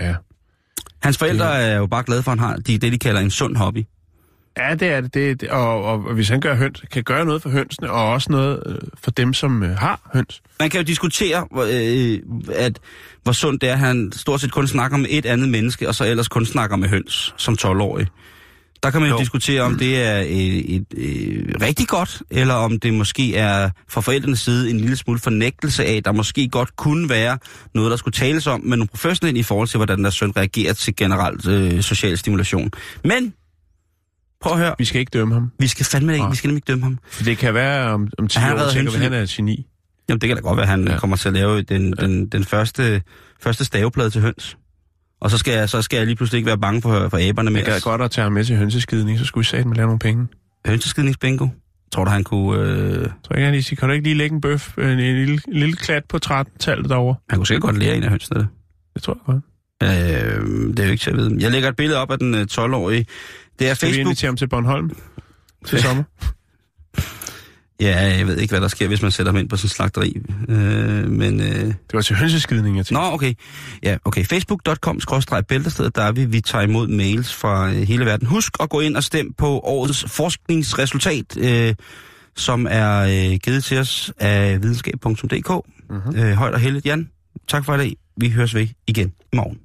Ja. Hans forældre er jo bare glade for, at han har de, det, de kalder en sund hobby. Ja, det er det. det, det og, og, og hvis han gør høns, kan gøre noget for hønsene, og også noget øh, for dem, som øh, har høns. Man kan jo diskutere, hvor, øh, at, hvor sundt det er, at han stort set kun snakker med et andet menneske, og så ellers kun snakker med høns som 12-årig. Der kan man jo, Jo. diskutere, om det er et, et, et, rigtig godt, eller om det måske er fra forældrenes side en lille smule fornægtelse af, at der måske godt kunne være noget, der skulle tales om med nogle professionelle i forhold til, hvordan deres søn reagerer til generelt øh, social stimulation. Men Prøv at høre. Vi skal ikke dømme ham. Vi skal fandme ikke, vi skal nemlig ikke dømme ham. For det kan være om, om 10 Han år, tænker vi, han er et geni. Jamen, det kan da godt være, at han ja. Ja. kommer til at lave den, den, den første, første staveplade til høns. Og så skal, jeg, så skal jeg lige pludselig ikke være bange for, for aberne mere. det er godt at tage ham med til hønseskidning, så skulle vi satme lave nogle penge. Hønseskidningsbingo. Tror du, han kunne... Øh, Så jeg kan lige sige, kan du ikke lige lægge en bøf, en, en, lille, en lille klat på 13-tallet derovre? han kunne sikkert godt lære en af hønsene det. Det tror jeg godt. Øh, det er jo ikke til at vide. Jeg lægger et billede op af den øh, 12-årige. Det er Skal vi Facebook. invitere ham til Bornholm til sommer? Ja, jeg ved ikke, hvad der sker, hvis man sætter ham ind på sådan en slagteri. Øh, men... Øh, Det var til hønseskidning, jeg tænkte. Nå, okay. Ja, okay. Facebook.com bæltestedet, der er vi. Vi tager imod mails fra øh, hele verden. Husk at gå ind og stemme på årets forskningsresultat, øh, som er øh, givet til os af videnskab.dk. Mhm. Øh, højt og heldigt, Jan. Tak for i dag. Vi høres ved igen i morgen.